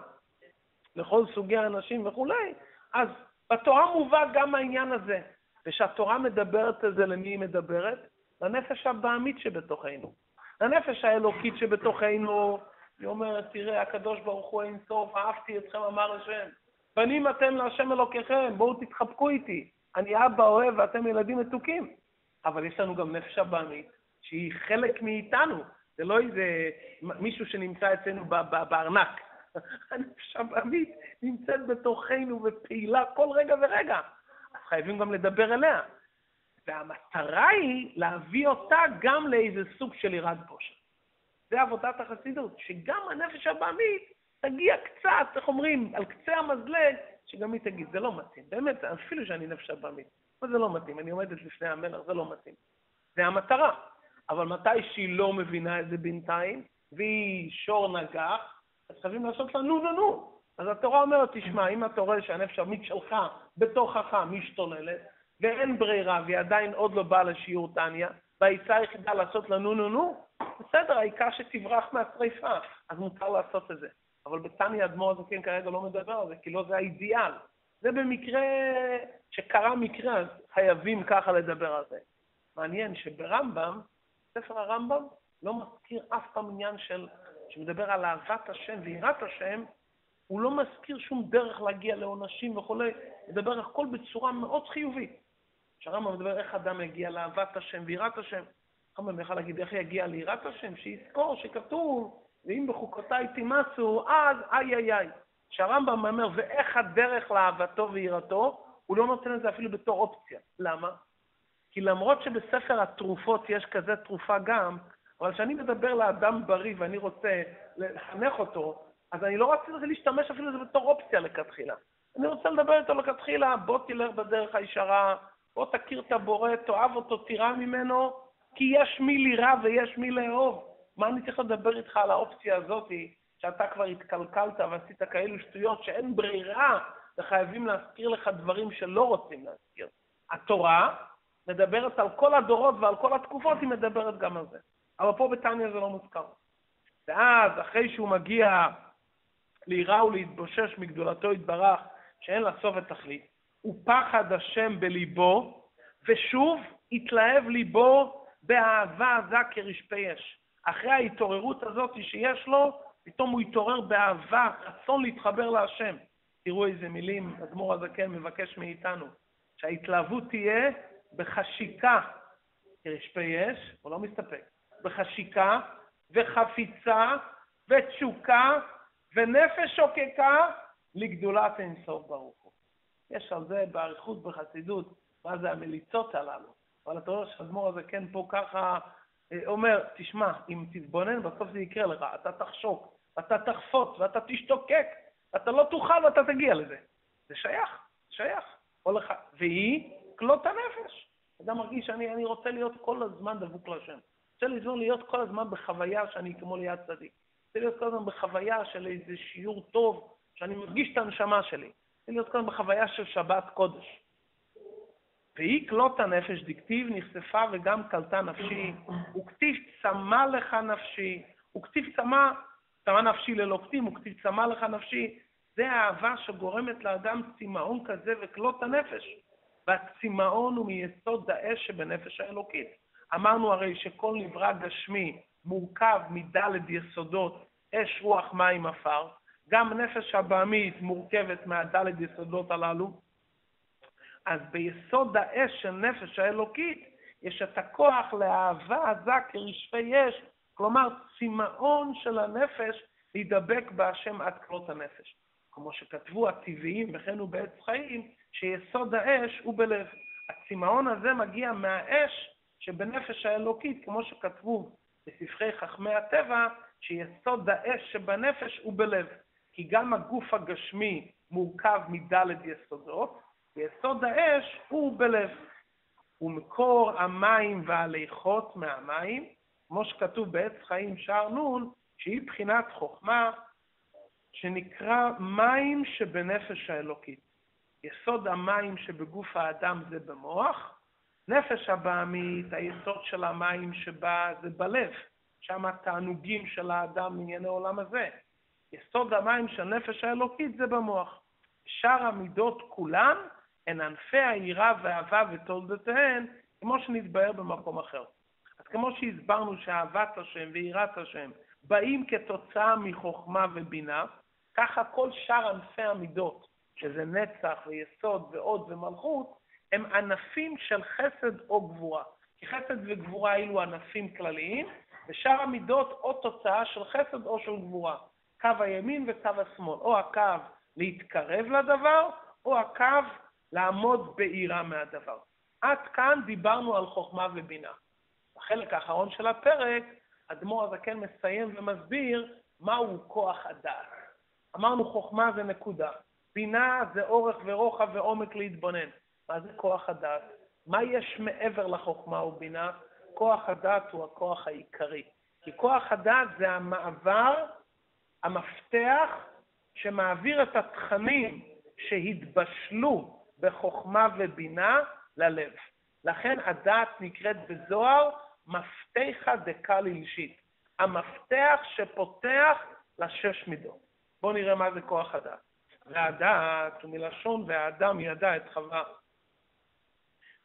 Speaker 1: לכל סוגי האנשים וכולי, אז בתורה מובא גם העניין הזה. ושהתורה מדברת על זה, למי היא מדברת? לנפש הבעמית שבתוכנו. לנפש האלוקית שבתוכנו, היא אומרת, תראה, הקדוש ברוך הוא אין סוף, אהבתי אתכם, אמר השם. בנים אתם להשם אלוקיכם, בואו תתחבקו איתי. אני אבא אוהב ואתם ילדים מתוקים. אבל יש לנו גם נפש הבעמית, שהיא חלק מאיתנו. זה לא איזה מישהו שנמצא אצלנו בארנק. <laughs> הנפש הבעמית נמצאת בתוכנו ופעילה כל רגע ורגע. אז חייבים גם לדבר אליה. והמטרה היא להביא אותה גם לאיזה סוג של יראת בושר. זה עבודת החסידות, שגם הנפש הבעמית תגיע קצת, איך אומרים, על קצה המזלג, שגם היא תגיד, זה לא מתאים. באמת, אפילו שאני נפש הבעמית, אבל זה לא מתאים, אני עומדת לפני המלך, זה לא מתאים. זה המטרה. אבל מתי שהיא לא מבינה את זה בינתיים, והיא שור נגח, אז חייבים לעשות לה נו נו נו. אז התורה אומרת, תשמע, אם אתה רואה שהנפש הבעמית שלך בתוכך משתוללת, ואין ברירה, והיא עדיין עוד לא באה לשיעור טניה, והעצה היחידה לעשות לה נו נו נו, בסדר, העיקר שתברח מהשריפה, אז מותר לעשות את זה. אבל בתניא אדמו"ר הזקן כרגע לא מדבר על זה, כי לא זה האידיאל. זה במקרה שקרה מקרה, אז חייבים ככה לדבר על זה. מעניין שברמב"ם, ספר הרמב"ם לא מזכיר אף פעם עניין של, שמדבר על אהבת השם ויראת השם, הוא לא מזכיר שום דרך להגיע לעונשים וכולי, מדבר הכל בצורה מאוד חיובית. כשהרמב"ם מדבר איך אדם יגיע לאהבת השם ויראת השם, הרמב"ם יכול להגיד איך יגיע ליראת השם, שיזכור שכתוב, ואם בחוקותיי תימצו, אז איי איי איי. כשהרמב"ם אומר, ואיך הדרך לאהבתו ויראתו, הוא לא נותן את זה אפילו בתור אופציה. למה? כי למרות שבספר התרופות יש כזה תרופה גם, אבל כשאני מדבר לאדם בריא ואני רוצה לחנך אותו, אז אני לא רציתי להשתמש אפילו בזה בתור אופציה לכתחילה. אני רוצה לדבר איתו לכתחילה, בוא תלך בדרך הישרה, בוא תכיר את הבורא, תאהב אותו, תירא ממנו, כי יש מי לירא ויש מי לאהוב. מה אני צריך לדבר איתך על האופציה הזאתי, שאתה כבר התקלקלת ועשית כאלו שטויות שאין ברירה וחייבים להזכיר לך דברים שלא רוצים להזכיר. התורה מדברת על כל הדורות ועל כל התקופות, היא מדברת גם על זה. אבל פה בתניא זה לא מוזכר. ואז, אחרי שהוא מגיע ליראה ולהתבושש מגדולתו יתברך, שאין לה סוף ותכלית, ופחד השם בליבו, ושוב התלהב ליבו באהבה עזה כרשפי אש. אחרי ההתעוררות הזאת שיש לו, פתאום הוא התעורר באהבה, רצון להתחבר להשם. תראו איזה מילים אדמו"ר הזקן מבקש מאיתנו, שההתלהבות תהיה בחשיקה כרשפי אש, הוא לא מסתפק, בחשיקה וחפיצה ותשוקה ונפש שוקקה לגדולת אינסוף ברוך הוא. יש על זה באריכות בחסידות, מה זה המליצות הללו. אבל אתה רואה שאדמו"ר הזה כן פה ככה אה, אומר, תשמע, אם תתבונן, בסוף זה יקרה לך, אתה תחשוק, אתה תחפוץ, ואתה תשתוקק, ואתה לא תוכל ואתה תגיע לזה. זה שייך, שייך. לך. והיא כלות הנפש. אדם מרגיש שאני רוצה להיות כל הזמן דבוק להשם. רוצה לזמור להיות כל הזמן בחוויה שאני כמו ליד צדיק. רוצה להיות כל הזמן בחוויה של איזה שיעור טוב, שאני מרגיש את הנשמה שלי. רוצה להיות כל הזמן בחוויה של שבת קודש. והיא כלות הנפש דכתיב נחשפה וגם קלטה נפשי, וכתיב צמא לך נפשי, וכתיב צמא, צמא נפשי ללא כתיב, וכתיב צמא לך נפשי, זה האהבה שגורמת לאדם צמאון כזה וכלות הנפש. והצמאון הוא מיסוד האש שבנפש האלוקית. אמרנו הרי שכל נברא גשמי מורכב מדלת יסודות, אש, רוח, מים, עפר. גם נפש הבעמית מורכבת מהדלת יסודות הללו. אז ביסוד האש של נפש האלוקית יש את הכוח לאהבה עזה כרשפי אש, כלומר צמאון של הנפש להידבק בהשם עד כלות הנפש. כמו שכתבו הטבעיים וכן הוא בעץ חיים, שיסוד האש הוא בלב. הצמאון הזה מגיע מהאש שבנפש האלוקית, כמו שכתבו בספרי חכמי הטבע, שיסוד האש שבנפש הוא בלב. כי גם הגוף הגשמי מורכב מדלת יסודות, ויסוד האש הוא בלב. ומקור המים והליכות מהמים, כמו שכתוב בעץ חיים שער נון, שהיא בחינת חוכמה, שנקרא מים שבנפש האלוקית. יסוד המים שבגוף האדם זה במוח, נפש הבעמית, היסוד של המים שבה זה בלב, שם התענוגים של האדם מענייני עולם הזה. יסוד המים של נפש האלוקית זה במוח. שאר המידות כולן הן ענפי היראה והאהבה ותולדותיהן, כמו שנתבהר במקום אחר. אז כמו שהסברנו שאהבת השם ויראת השם באים כתוצאה מחוכמה ובינה, ככה כל שאר ענפי המידות, שזה נצח ויסוד ועוד ומלכות, הם ענפים של חסד או גבורה. כי חסד וגבורה אלו ענפים כלליים, ושאר המידות או תוצאה של חסד או של גבורה. קו הימין וקו השמאל, או הקו להתקרב לדבר, או הקו לעמוד בעירה מהדבר. עד כאן דיברנו על חוכמה ובינה. בחלק האחרון של הפרק, אדמו"ר הזקן מסיים ומסביר מהו כוח הדעת. אמרנו חוכמה זה נקודה, בינה זה אורך ורוחב ועומק להתבונן. מה זה כוח הדעת? מה יש מעבר לחוכמה ובינה? כוח הדעת הוא הכוח העיקרי. כי כוח הדעת זה המעבר, המפתח, שמעביר את התכנים שהתבשלו בחוכמה ובינה ללב. לכן הדעת נקראת בזוהר מפתחה דקה ללשית. המפתח שפותח לשש מידות. בואו נראה מה זה כוח הדעת. והדעת הוא מלשון והאדם ידע את חווה.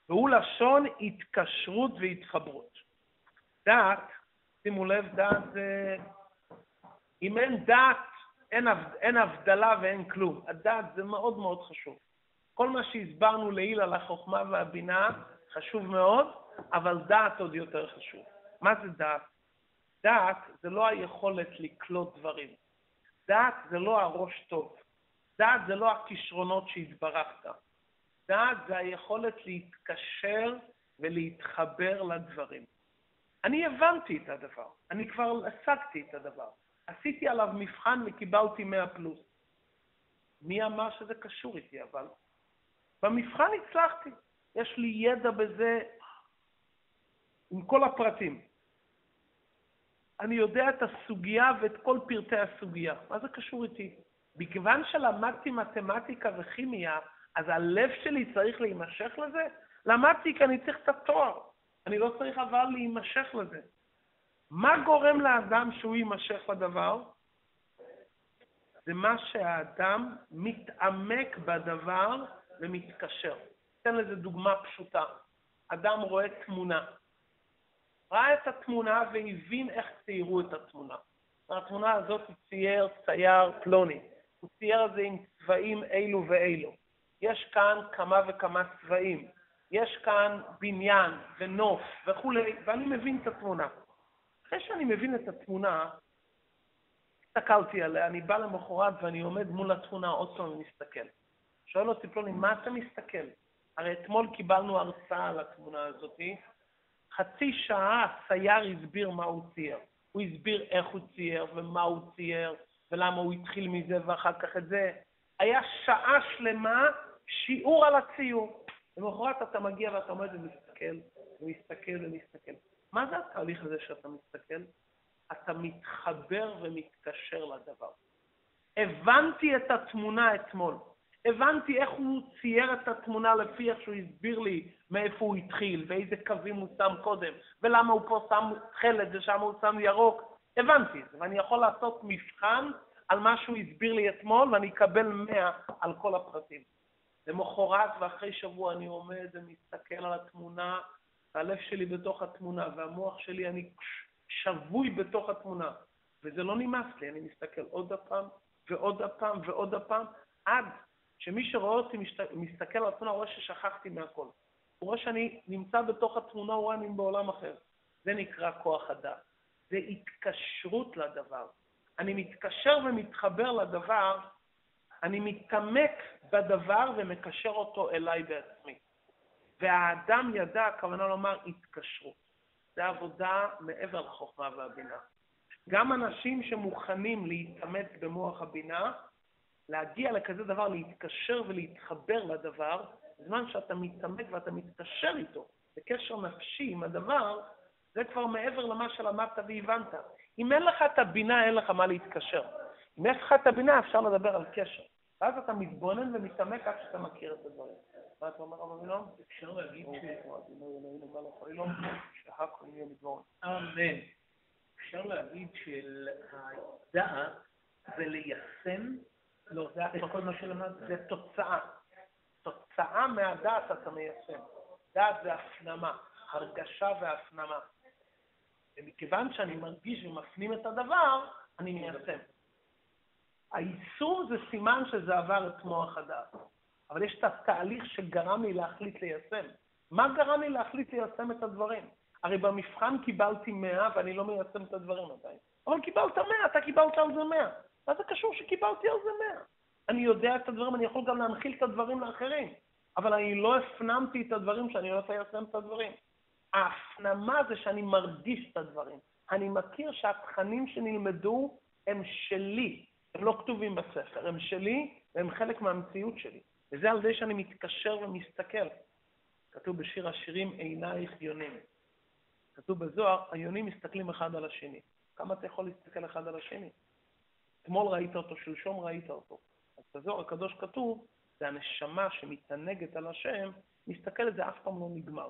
Speaker 1: והוא לשון התקשרות והתחברות. דעת, שימו לב, דעת זה... אם אין דעת, אין, אין הבדלה ואין כלום. הדעת זה מאוד מאוד חשוב. כל מה שהסברנו לעיל על החוכמה והבינה חשוב מאוד, אבל דעת עוד יותר חשוב. מה זה דעת? דעת זה לא היכולת לקלוט דברים. דעת זה לא הראש טוב. דעת זה לא הכישרונות שהתברכת. דעת זה היכולת להתקשר ולהתחבר לדברים. אני הבנתי את הדבר, אני כבר השגתי את הדבר. עשיתי עליו מבחן וקיבלתי 100 פלוס. מי אמר שזה קשור איתי, אבל? במבחן הצלחתי. יש לי ידע בזה עם כל הפרטים. אני יודע את הסוגיה ואת כל פרטי הסוגיה. מה זה קשור איתי? מכיוון שלמדתי מתמטיקה וכימיה, אז הלב שלי צריך להימשך לזה? למדתי כי אני צריך את התואר. אני לא צריך אבל להימשך לזה. מה גורם לאדם שהוא יימשך לדבר? זה מה שהאדם מתעמק בדבר ומתקשר. אתן לזה דוגמה פשוטה. אדם רואה תמונה. ראה את התמונה והבין איך ציירו את התמונה. התמונה הזאת צייר צייר פלוני. הוא צייר את זה עם צבעים אלו ואלו. יש כאן כמה וכמה צבעים. יש כאן בניין ונוף וכולי, ואני מבין את התמונה. אחרי שאני מבין את התמונה, הסתכלתי עליה, אני בא למחרת ואני עומד מול התמונה עוד פעם ומסתכל. שואל אותי פלוני, מה אתה מסתכל? הרי אתמול קיבלנו הרצאה על התמונה הזאת. חצי שעה הצייר הסביר מה הוא צייר. הוא הסביר איך הוא צייר ומה הוא צייר ולמה הוא התחיל מזה ואחר כך את זה. היה שעה שלמה שיעור על הציור. למחרת אתה מגיע ואתה עומד ומסתכל, ומסתכל ומסתכל. מה זה התהליך הזה שאתה מסתכל? אתה מתחבר ומתקשר לדבר. הבנתי את התמונה אתמול. הבנתי איך הוא צייר את התמונה לפי איך שהוא הסביר לי מאיפה הוא התחיל, ואיזה קווים הוא שם קודם, ולמה הוא פה שם חלד ושם הוא שם ירוק. הבנתי את זה, ואני יכול לעשות מבחן על מה שהוא הסביר לי אתמול, ואני אקבל 100 על כל הפרטים. למחרת ואחרי שבוע אני עומד ומסתכל על התמונה, והלב שלי בתוך התמונה, והמוח שלי, אני שבוי בתוך התמונה. וזה לא נמאס לי, אני מסתכל עוד הפעם, ועוד הפעם, ועוד הפעם, עד שמי שרואה אותי מסתכל על התמונה, רואה ששכחתי מהכל. הוא רואה שאני נמצא בתוך התמונה, הוא רואה אני בעולם אחר. זה נקרא כוח הדעת. זה התקשרות לדבר. אני מתקשר ומתחבר לדבר, אני מתעמק בדבר ומקשר אותו אליי בעצמי. והאדם ידע, הכוונה לומר התקשרות. זה עבודה מעבר לחוכמה והבינה. גם אנשים שמוכנים להתעמת במוח הבינה, להגיע לכזה דבר, להתקשר ולהתחבר לדבר, בזמן שאתה מתעמק ואתה מתקשר איתו, בקשר נפשי עם הדבר, זה כבר מעבר למה שלמדת והבנת. אם אין לך את הבינה, אין לך מה להתקשר. אם יש לך את הבינה, אפשר לדבר על קשר. ואז אתה מתבונן ומתעמק עד שאתה מכיר את הדברים. מה אתה אומר, רב אבינום?
Speaker 2: אפשר להגיד
Speaker 1: ש...
Speaker 2: אמן. אפשר להגיד שלדעת זה ליישם
Speaker 1: לא, זה כל מה שלמדת. זה תוצאה. תוצאה מהדעת אתה מיישם. דעת זה הפנמה, הרגשה והפנמה. ומכיוון שאני מרגיש ומפנים את הדבר, אני מיישם. היישום זה סימן שזה עבר את מוח הדעת. אבל יש את התהליך שגרם לי להחליט ליישם. מה גרם לי להחליט ליישם את הדברים? הרי במבחן קיבלתי 100 ואני לא מיישם את הדברים עדיין. אבל קיבלת 100, אתה קיבלת על זה 100. מה זה קשור שקיבלתי על זה 100? אני יודע את הדברים, אני יכול גם להנחיל את הדברים לאחרים, אבל אני לא הפנמתי את הדברים שאני רוצה ליישם את הדברים. ההפנמה זה שאני מרגיש את הדברים. אני מכיר שהתכנים שנלמדו הם שלי, הם לא כתובים בספר, הם שלי והם חלק מהמציאות שלי. וזה על זה שאני מתקשר ומסתכל. כתוב בשיר השירים, עינייך יונים. כתוב בזוהר, היונים מסתכלים אחד על השני. כמה אתה יכול להסתכל אחד על השני? אתמול ראית אותו, שלשום ראית אותו. אז בזוהר הקדוש כתוב, זה הנשמה שמתענגת על השם, מסתכלת, זה אף פעם לא נגמר.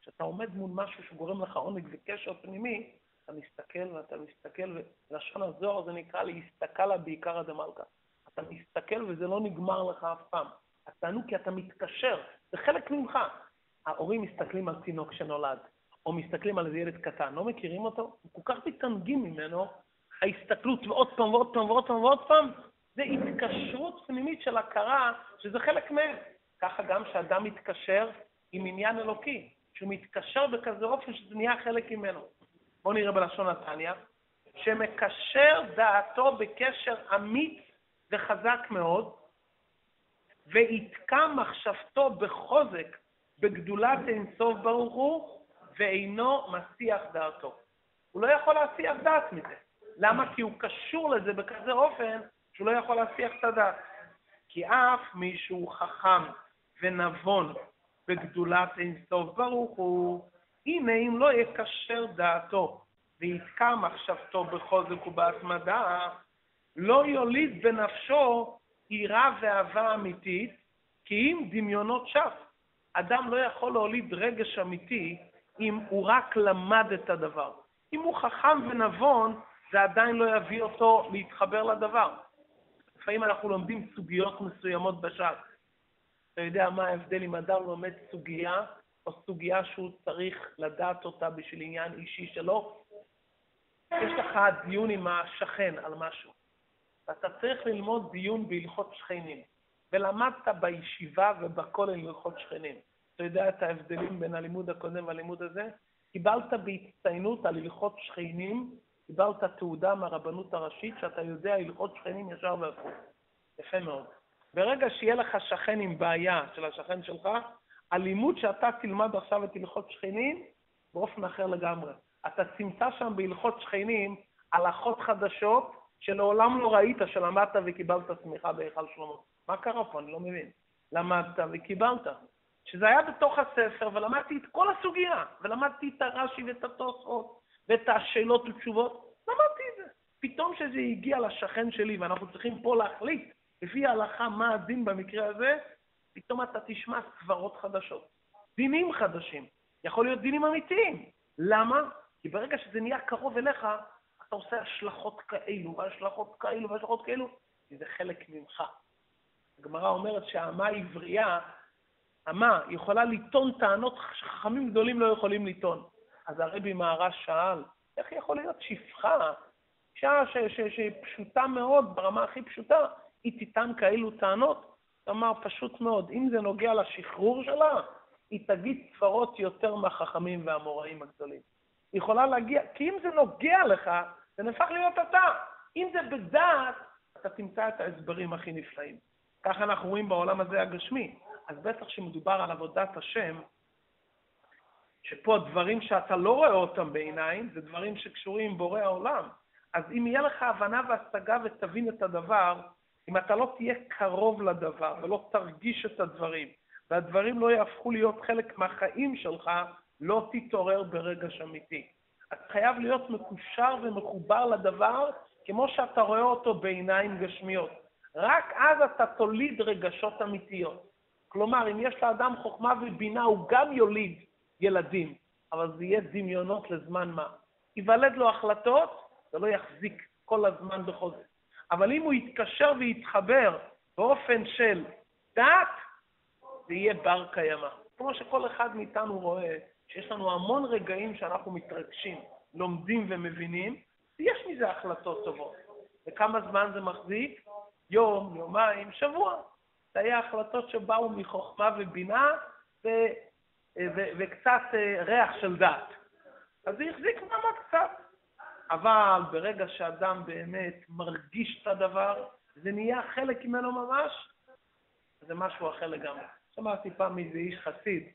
Speaker 1: כשאתה עומד מול משהו שגורם לך עונג וקשר פנימי, אתה מסתכל ואתה מסתכל, ולשון הזוהר זה נקרא להסתכלה בעיקרא דמלכא. אתה מסתכל וזה לא נגמר לך אף פעם. התענוג כי אתה מתקשר, זה חלק ממך. ההורים מסתכלים על תינוק שנולד, או מסתכלים על איזה ילד קטן, לא מכירים אותו? כל כך מתענגים ממנו, ההסתכלות ועוד פעם ועוד פעם ועוד פעם ועוד פעם, זה התקשרות פנימית של הכרה שזה חלק מהם. ככה גם כשאדם מתקשר עם עניין אלוקי, שהוא מתקשר בכזה אופן שזה נהיה חלק ממנו. בואו נראה בלשון נתניה, שמקשר דעתו בקשר אמיץ וחזק מאוד, ויתקע מחשבתו בחוזק בגדולת אינסוף ברוך הוא, ואינו מסיח דעתו. הוא לא יכול להסיח דעת מזה. למה? כי הוא קשור לזה בכזה אופן שהוא לא יכול להסיח את הדעת. כי אף מי שהוא חכם ונבון בגדולת אינסוף ברוך הוא, הנה אם לא יקשר דעתו ויתקע מחשבתו בחוזק ובהתמדה, לא יוליד בנפשו יראה ואהבה אמיתית, כי אם דמיונות שף. אדם לא יכול להוליד רגש אמיתי אם הוא רק למד את הדבר. אם הוא חכם ונבון, זה עדיין לא יביא אותו להתחבר לדבר. לפעמים אנחנו לומדים סוגיות מסוימות בש"ס. אתה יודע מה ההבדל אם אדם לומד סוגיה, או סוגיה שהוא צריך לדעת אותה בשביל עניין אישי שלו? יש לך דיון עם השכן על משהו, ואתה צריך ללמוד דיון בהלכות שכנים, ולמדת בישיבה ובכולל הלכות שכנים. אתה יודע את ההבדלים בין הלימוד הקודם והלימוד הזה? קיבלת בהצטיינות על הלכות שכנים, קיבלת תעודה מהרבנות הראשית שאתה יודע הלכות שכנים ישר והפוך. יפה מאוד. ברגע שיהיה לך שכן עם בעיה של השכן שלך, הלימוד שאתה תלמד עכשיו את הלכות שכנים, באופן אחר לגמרי. אתה תמצא שם בהלכות שכנים הלכות חדשות שלעולם לא ראית שלמדת וקיבלת תמיכה בהיכל שלמה. מה קרה פה? אני לא מבין. למדת וקיבלת. שזה היה בתוך הספר, ולמדתי את כל הסוגיה, ולמדתי את הרש"י ואת התוספות, ואת השאלות ותשובות, למדתי את זה. פתאום כשזה הגיע לשכן שלי, ואנחנו צריכים פה להחליט לפי ההלכה מה הדין במקרה הזה, פתאום אתה תשמע סברות חדשות, דינים חדשים. יכול להיות דינים אמיתיים. למה? כי ברגע שזה נהיה קרוב אליך, אתה עושה השלכות כאלו, והשלכות כאלו, והשלכות כאלו, כי זה חלק ממך. הגמרא אומרת שהאמה עברייה, אמה יכולה לטעון טענות שחכמים גדולים לא יכולים לטעון. אז הרבי מהר"ש שאל, איך יכול להיות שפחה, אישה שהיא פשוטה מאוד, ברמה הכי פשוטה, היא תטען כאלו טענות? הוא אמר, פשוט מאוד, אם זה נוגע לשחרור שלה, היא תגיד סברות יותר מהחכמים והאמוראים הגדולים. היא יכולה להגיע, כי אם זה נוגע לך, זה נהפך להיות אתה. אם זה בדעת, אתה תמצא את ההסברים הכי נפלאים. ככה אנחנו רואים בעולם הזה הגשמי. אז בטח שמדובר על עבודת השם, שפה דברים שאתה לא רואה אותם בעיניים, זה דברים שקשורים עם בורא העולם. אז אם יהיה לך הבנה והשגה ותבין את הדבר, אם אתה לא תהיה קרוב לדבר ולא תרגיש את הדברים, והדברים לא יהפכו להיות חלק מהחיים שלך, לא תתעורר ברגש אמיתי. אתה חייב להיות מקושר ומחובר לדבר כמו שאתה רואה אותו בעיניים גשמיות. רק אז אתה תוליד רגשות אמיתיות. כלומר, אם יש לאדם חוכמה ובינה, הוא גם יוליד ילדים, אבל זה יהיה דמיונות לזמן מה. ייוולד לו החלטות, זה לא יחזיק כל הזמן בכל זה. אבל אם הוא יתקשר ויתחבר באופן של דת, זה יהיה בר קיימא. כמו שכל אחד מאיתנו רואה שיש לנו המון רגעים שאנחנו מתרגשים, לומדים ומבינים, ויש מזה החלטות טובות. וכמה זמן זה מחזיק? יום, יומיים, שבוע. זה היה החלטות שבאו מחוכמה ובינה וקצת אה, ריח של דת. אז זה החזיק מעמד קצת. אבל ברגע שאדם באמת מרגיש את הדבר, זה נהיה חלק ממנו ממש, זה משהו אחר לגמרי. שמעתי פעם מאיזה איש חסיד,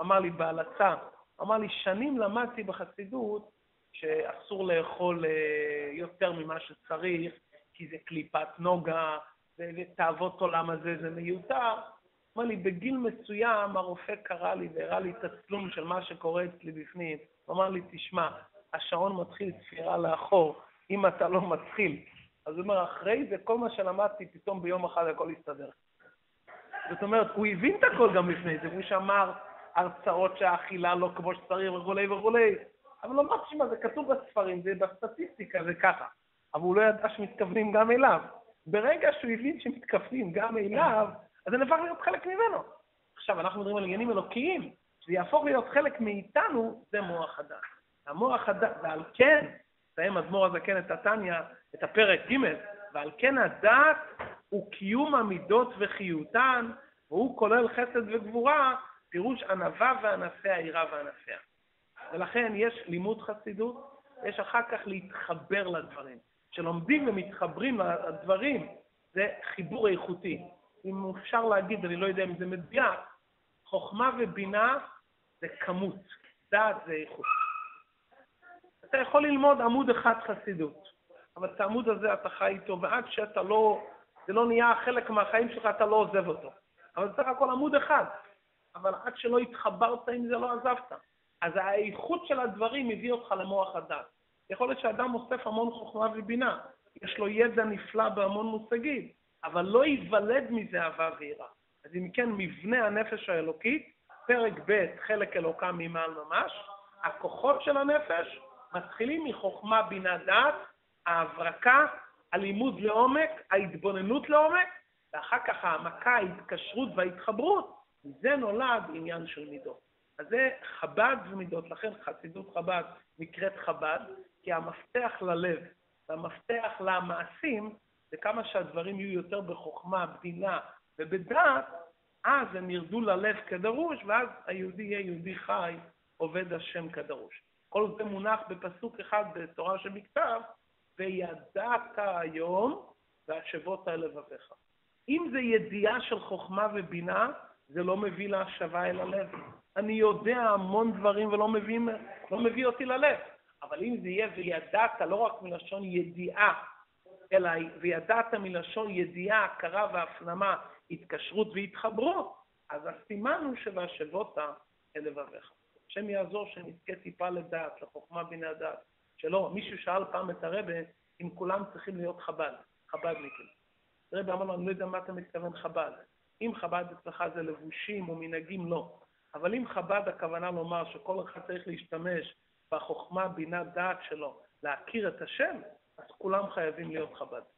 Speaker 1: אמר לי בהלצה, אמר לי, שנים למדתי בחסידות שאסור לאכול אה, יותר ממה שצריך, כי זה קליפת נוגה, ותאוות עולם הזה זה מיותר. אמר לי, בגיל מסוים הרופא קרא לי והראה לי תצלום של מה שקורה אצלי בפנים. הוא אמר לי, תשמע, השעון מתחיל ספירה לאחור, אם אתה לא מתחיל. אז הוא אומר, אחרי זה, כל מה שלמדתי, פתאום ביום אחד הכל הסתדר. זאת אומרת, הוא הבין את הכל גם לפני זה, הוא שמר הרצאות שהאכילה לא כמו שצריך וכולי וכולי. אבל הוא אמר, תשמע, זה כתוב בספרים, זה בסטטיסטיקה, זה ככה. אבל הוא לא ידע שמתכוונים גם אליו. ברגע שהוא הבין שמתכוונים גם אליו, אז זה נהפך להיות חלק ממנו. עכשיו, אנחנו מדברים על עניינים אלוקיים, שזה יהפוך להיות חלק מאיתנו, זה מוח הדת. המוח הדת, ועל כן, מסיים אדמו"ר הזקן את התניא, את הפרק ג', ועל כן הדת הוא קיום המידות וחיותן, והוא כולל חסד וגבורה, פירוש ענווה וענפיה, עירה וענפיה. ולכן יש לימוד חסידות, יש אחר כך להתחבר לדברים. כשלומדים ומתחברים לדברים, זה חיבור איכותי. אם אפשר להגיד, אני לא יודע אם זה מדויק, חוכמה ובינה זה כמות, דעת זה איכות. אתה יכול ללמוד עמוד אחד חסידות, אבל את העמוד הזה אתה חי איתו, ועד שאתה לא, זה לא נהיה חלק מהחיים שלך, אתה לא עוזב אותו. אבל זה סך הכל עמוד אחד, אבל עד שלא התחברת עם זה, לא עזבת. אז האיכות של הדברים הביא אותך למוח הדת. יכול להיות שאדם אוסף המון חוכמה ובינה, יש לו ידע נפלא בהמון מושגים, אבל לא ייוולד מזה אהבה ויראה. אז אם כן, מבנה הנפש האלוקית, פרק ב', חלק אלוקה ממעל ממש, הכוחות של הנפש מתחילים מחוכמה, בינה, דעת, ההברקה, הלימוד לעומק, ההתבוננות לעומק, ואחר כך העמקה, ההתקשרות וההתחברות, מזה נולד עניין של מידות. אז זה חב"ד ומידות, לכן חסידות חב"ד נקראת חב"ד, כי המפתח ללב והמפתח למעשים זה כמה שהדברים יהיו יותר בחוכמה, בדינה ובדעת, אז הם ירדו ללב כדרוש, ואז היהודי יהיה יהודי חי, עובד השם כדרוש. כל זה מונח בפסוק אחד בתורה שבכתב, וידעת היום והשבות על לבביך. אם זה ידיעה של חוכמה ובינה, זה לא מביא להשבה אל הלב. אני יודע המון דברים ולא מביא, לא מביא אותי ללב. אבל אם זה יהיה וידעת, לא רק מלשון ידיעה, אלא וידעת מלשון ידיעה, הכרה והפנמה, התקשרות והתחברות, אז הסימן הוא שבהשבות אל לבביך. השם יעזור שנזכה טיפה לדעת, לחוכמה בינה דעת. שלא, מישהו שאל פעם את הרבה אם כולם צריכים להיות חב"ד, חב"דניקים. הרבה אמר לו, אני לא יודע מה אתה מתכוון חב"ד. אם חב"ד אצלך זה לבושים או מנהגים, לא. אבל אם חב"ד הכוונה לומר שכל אחד צריך להשתמש בחוכמה, בינה, דעת שלו, להכיר את השם, אז כולם חייבים להיות חב"ד.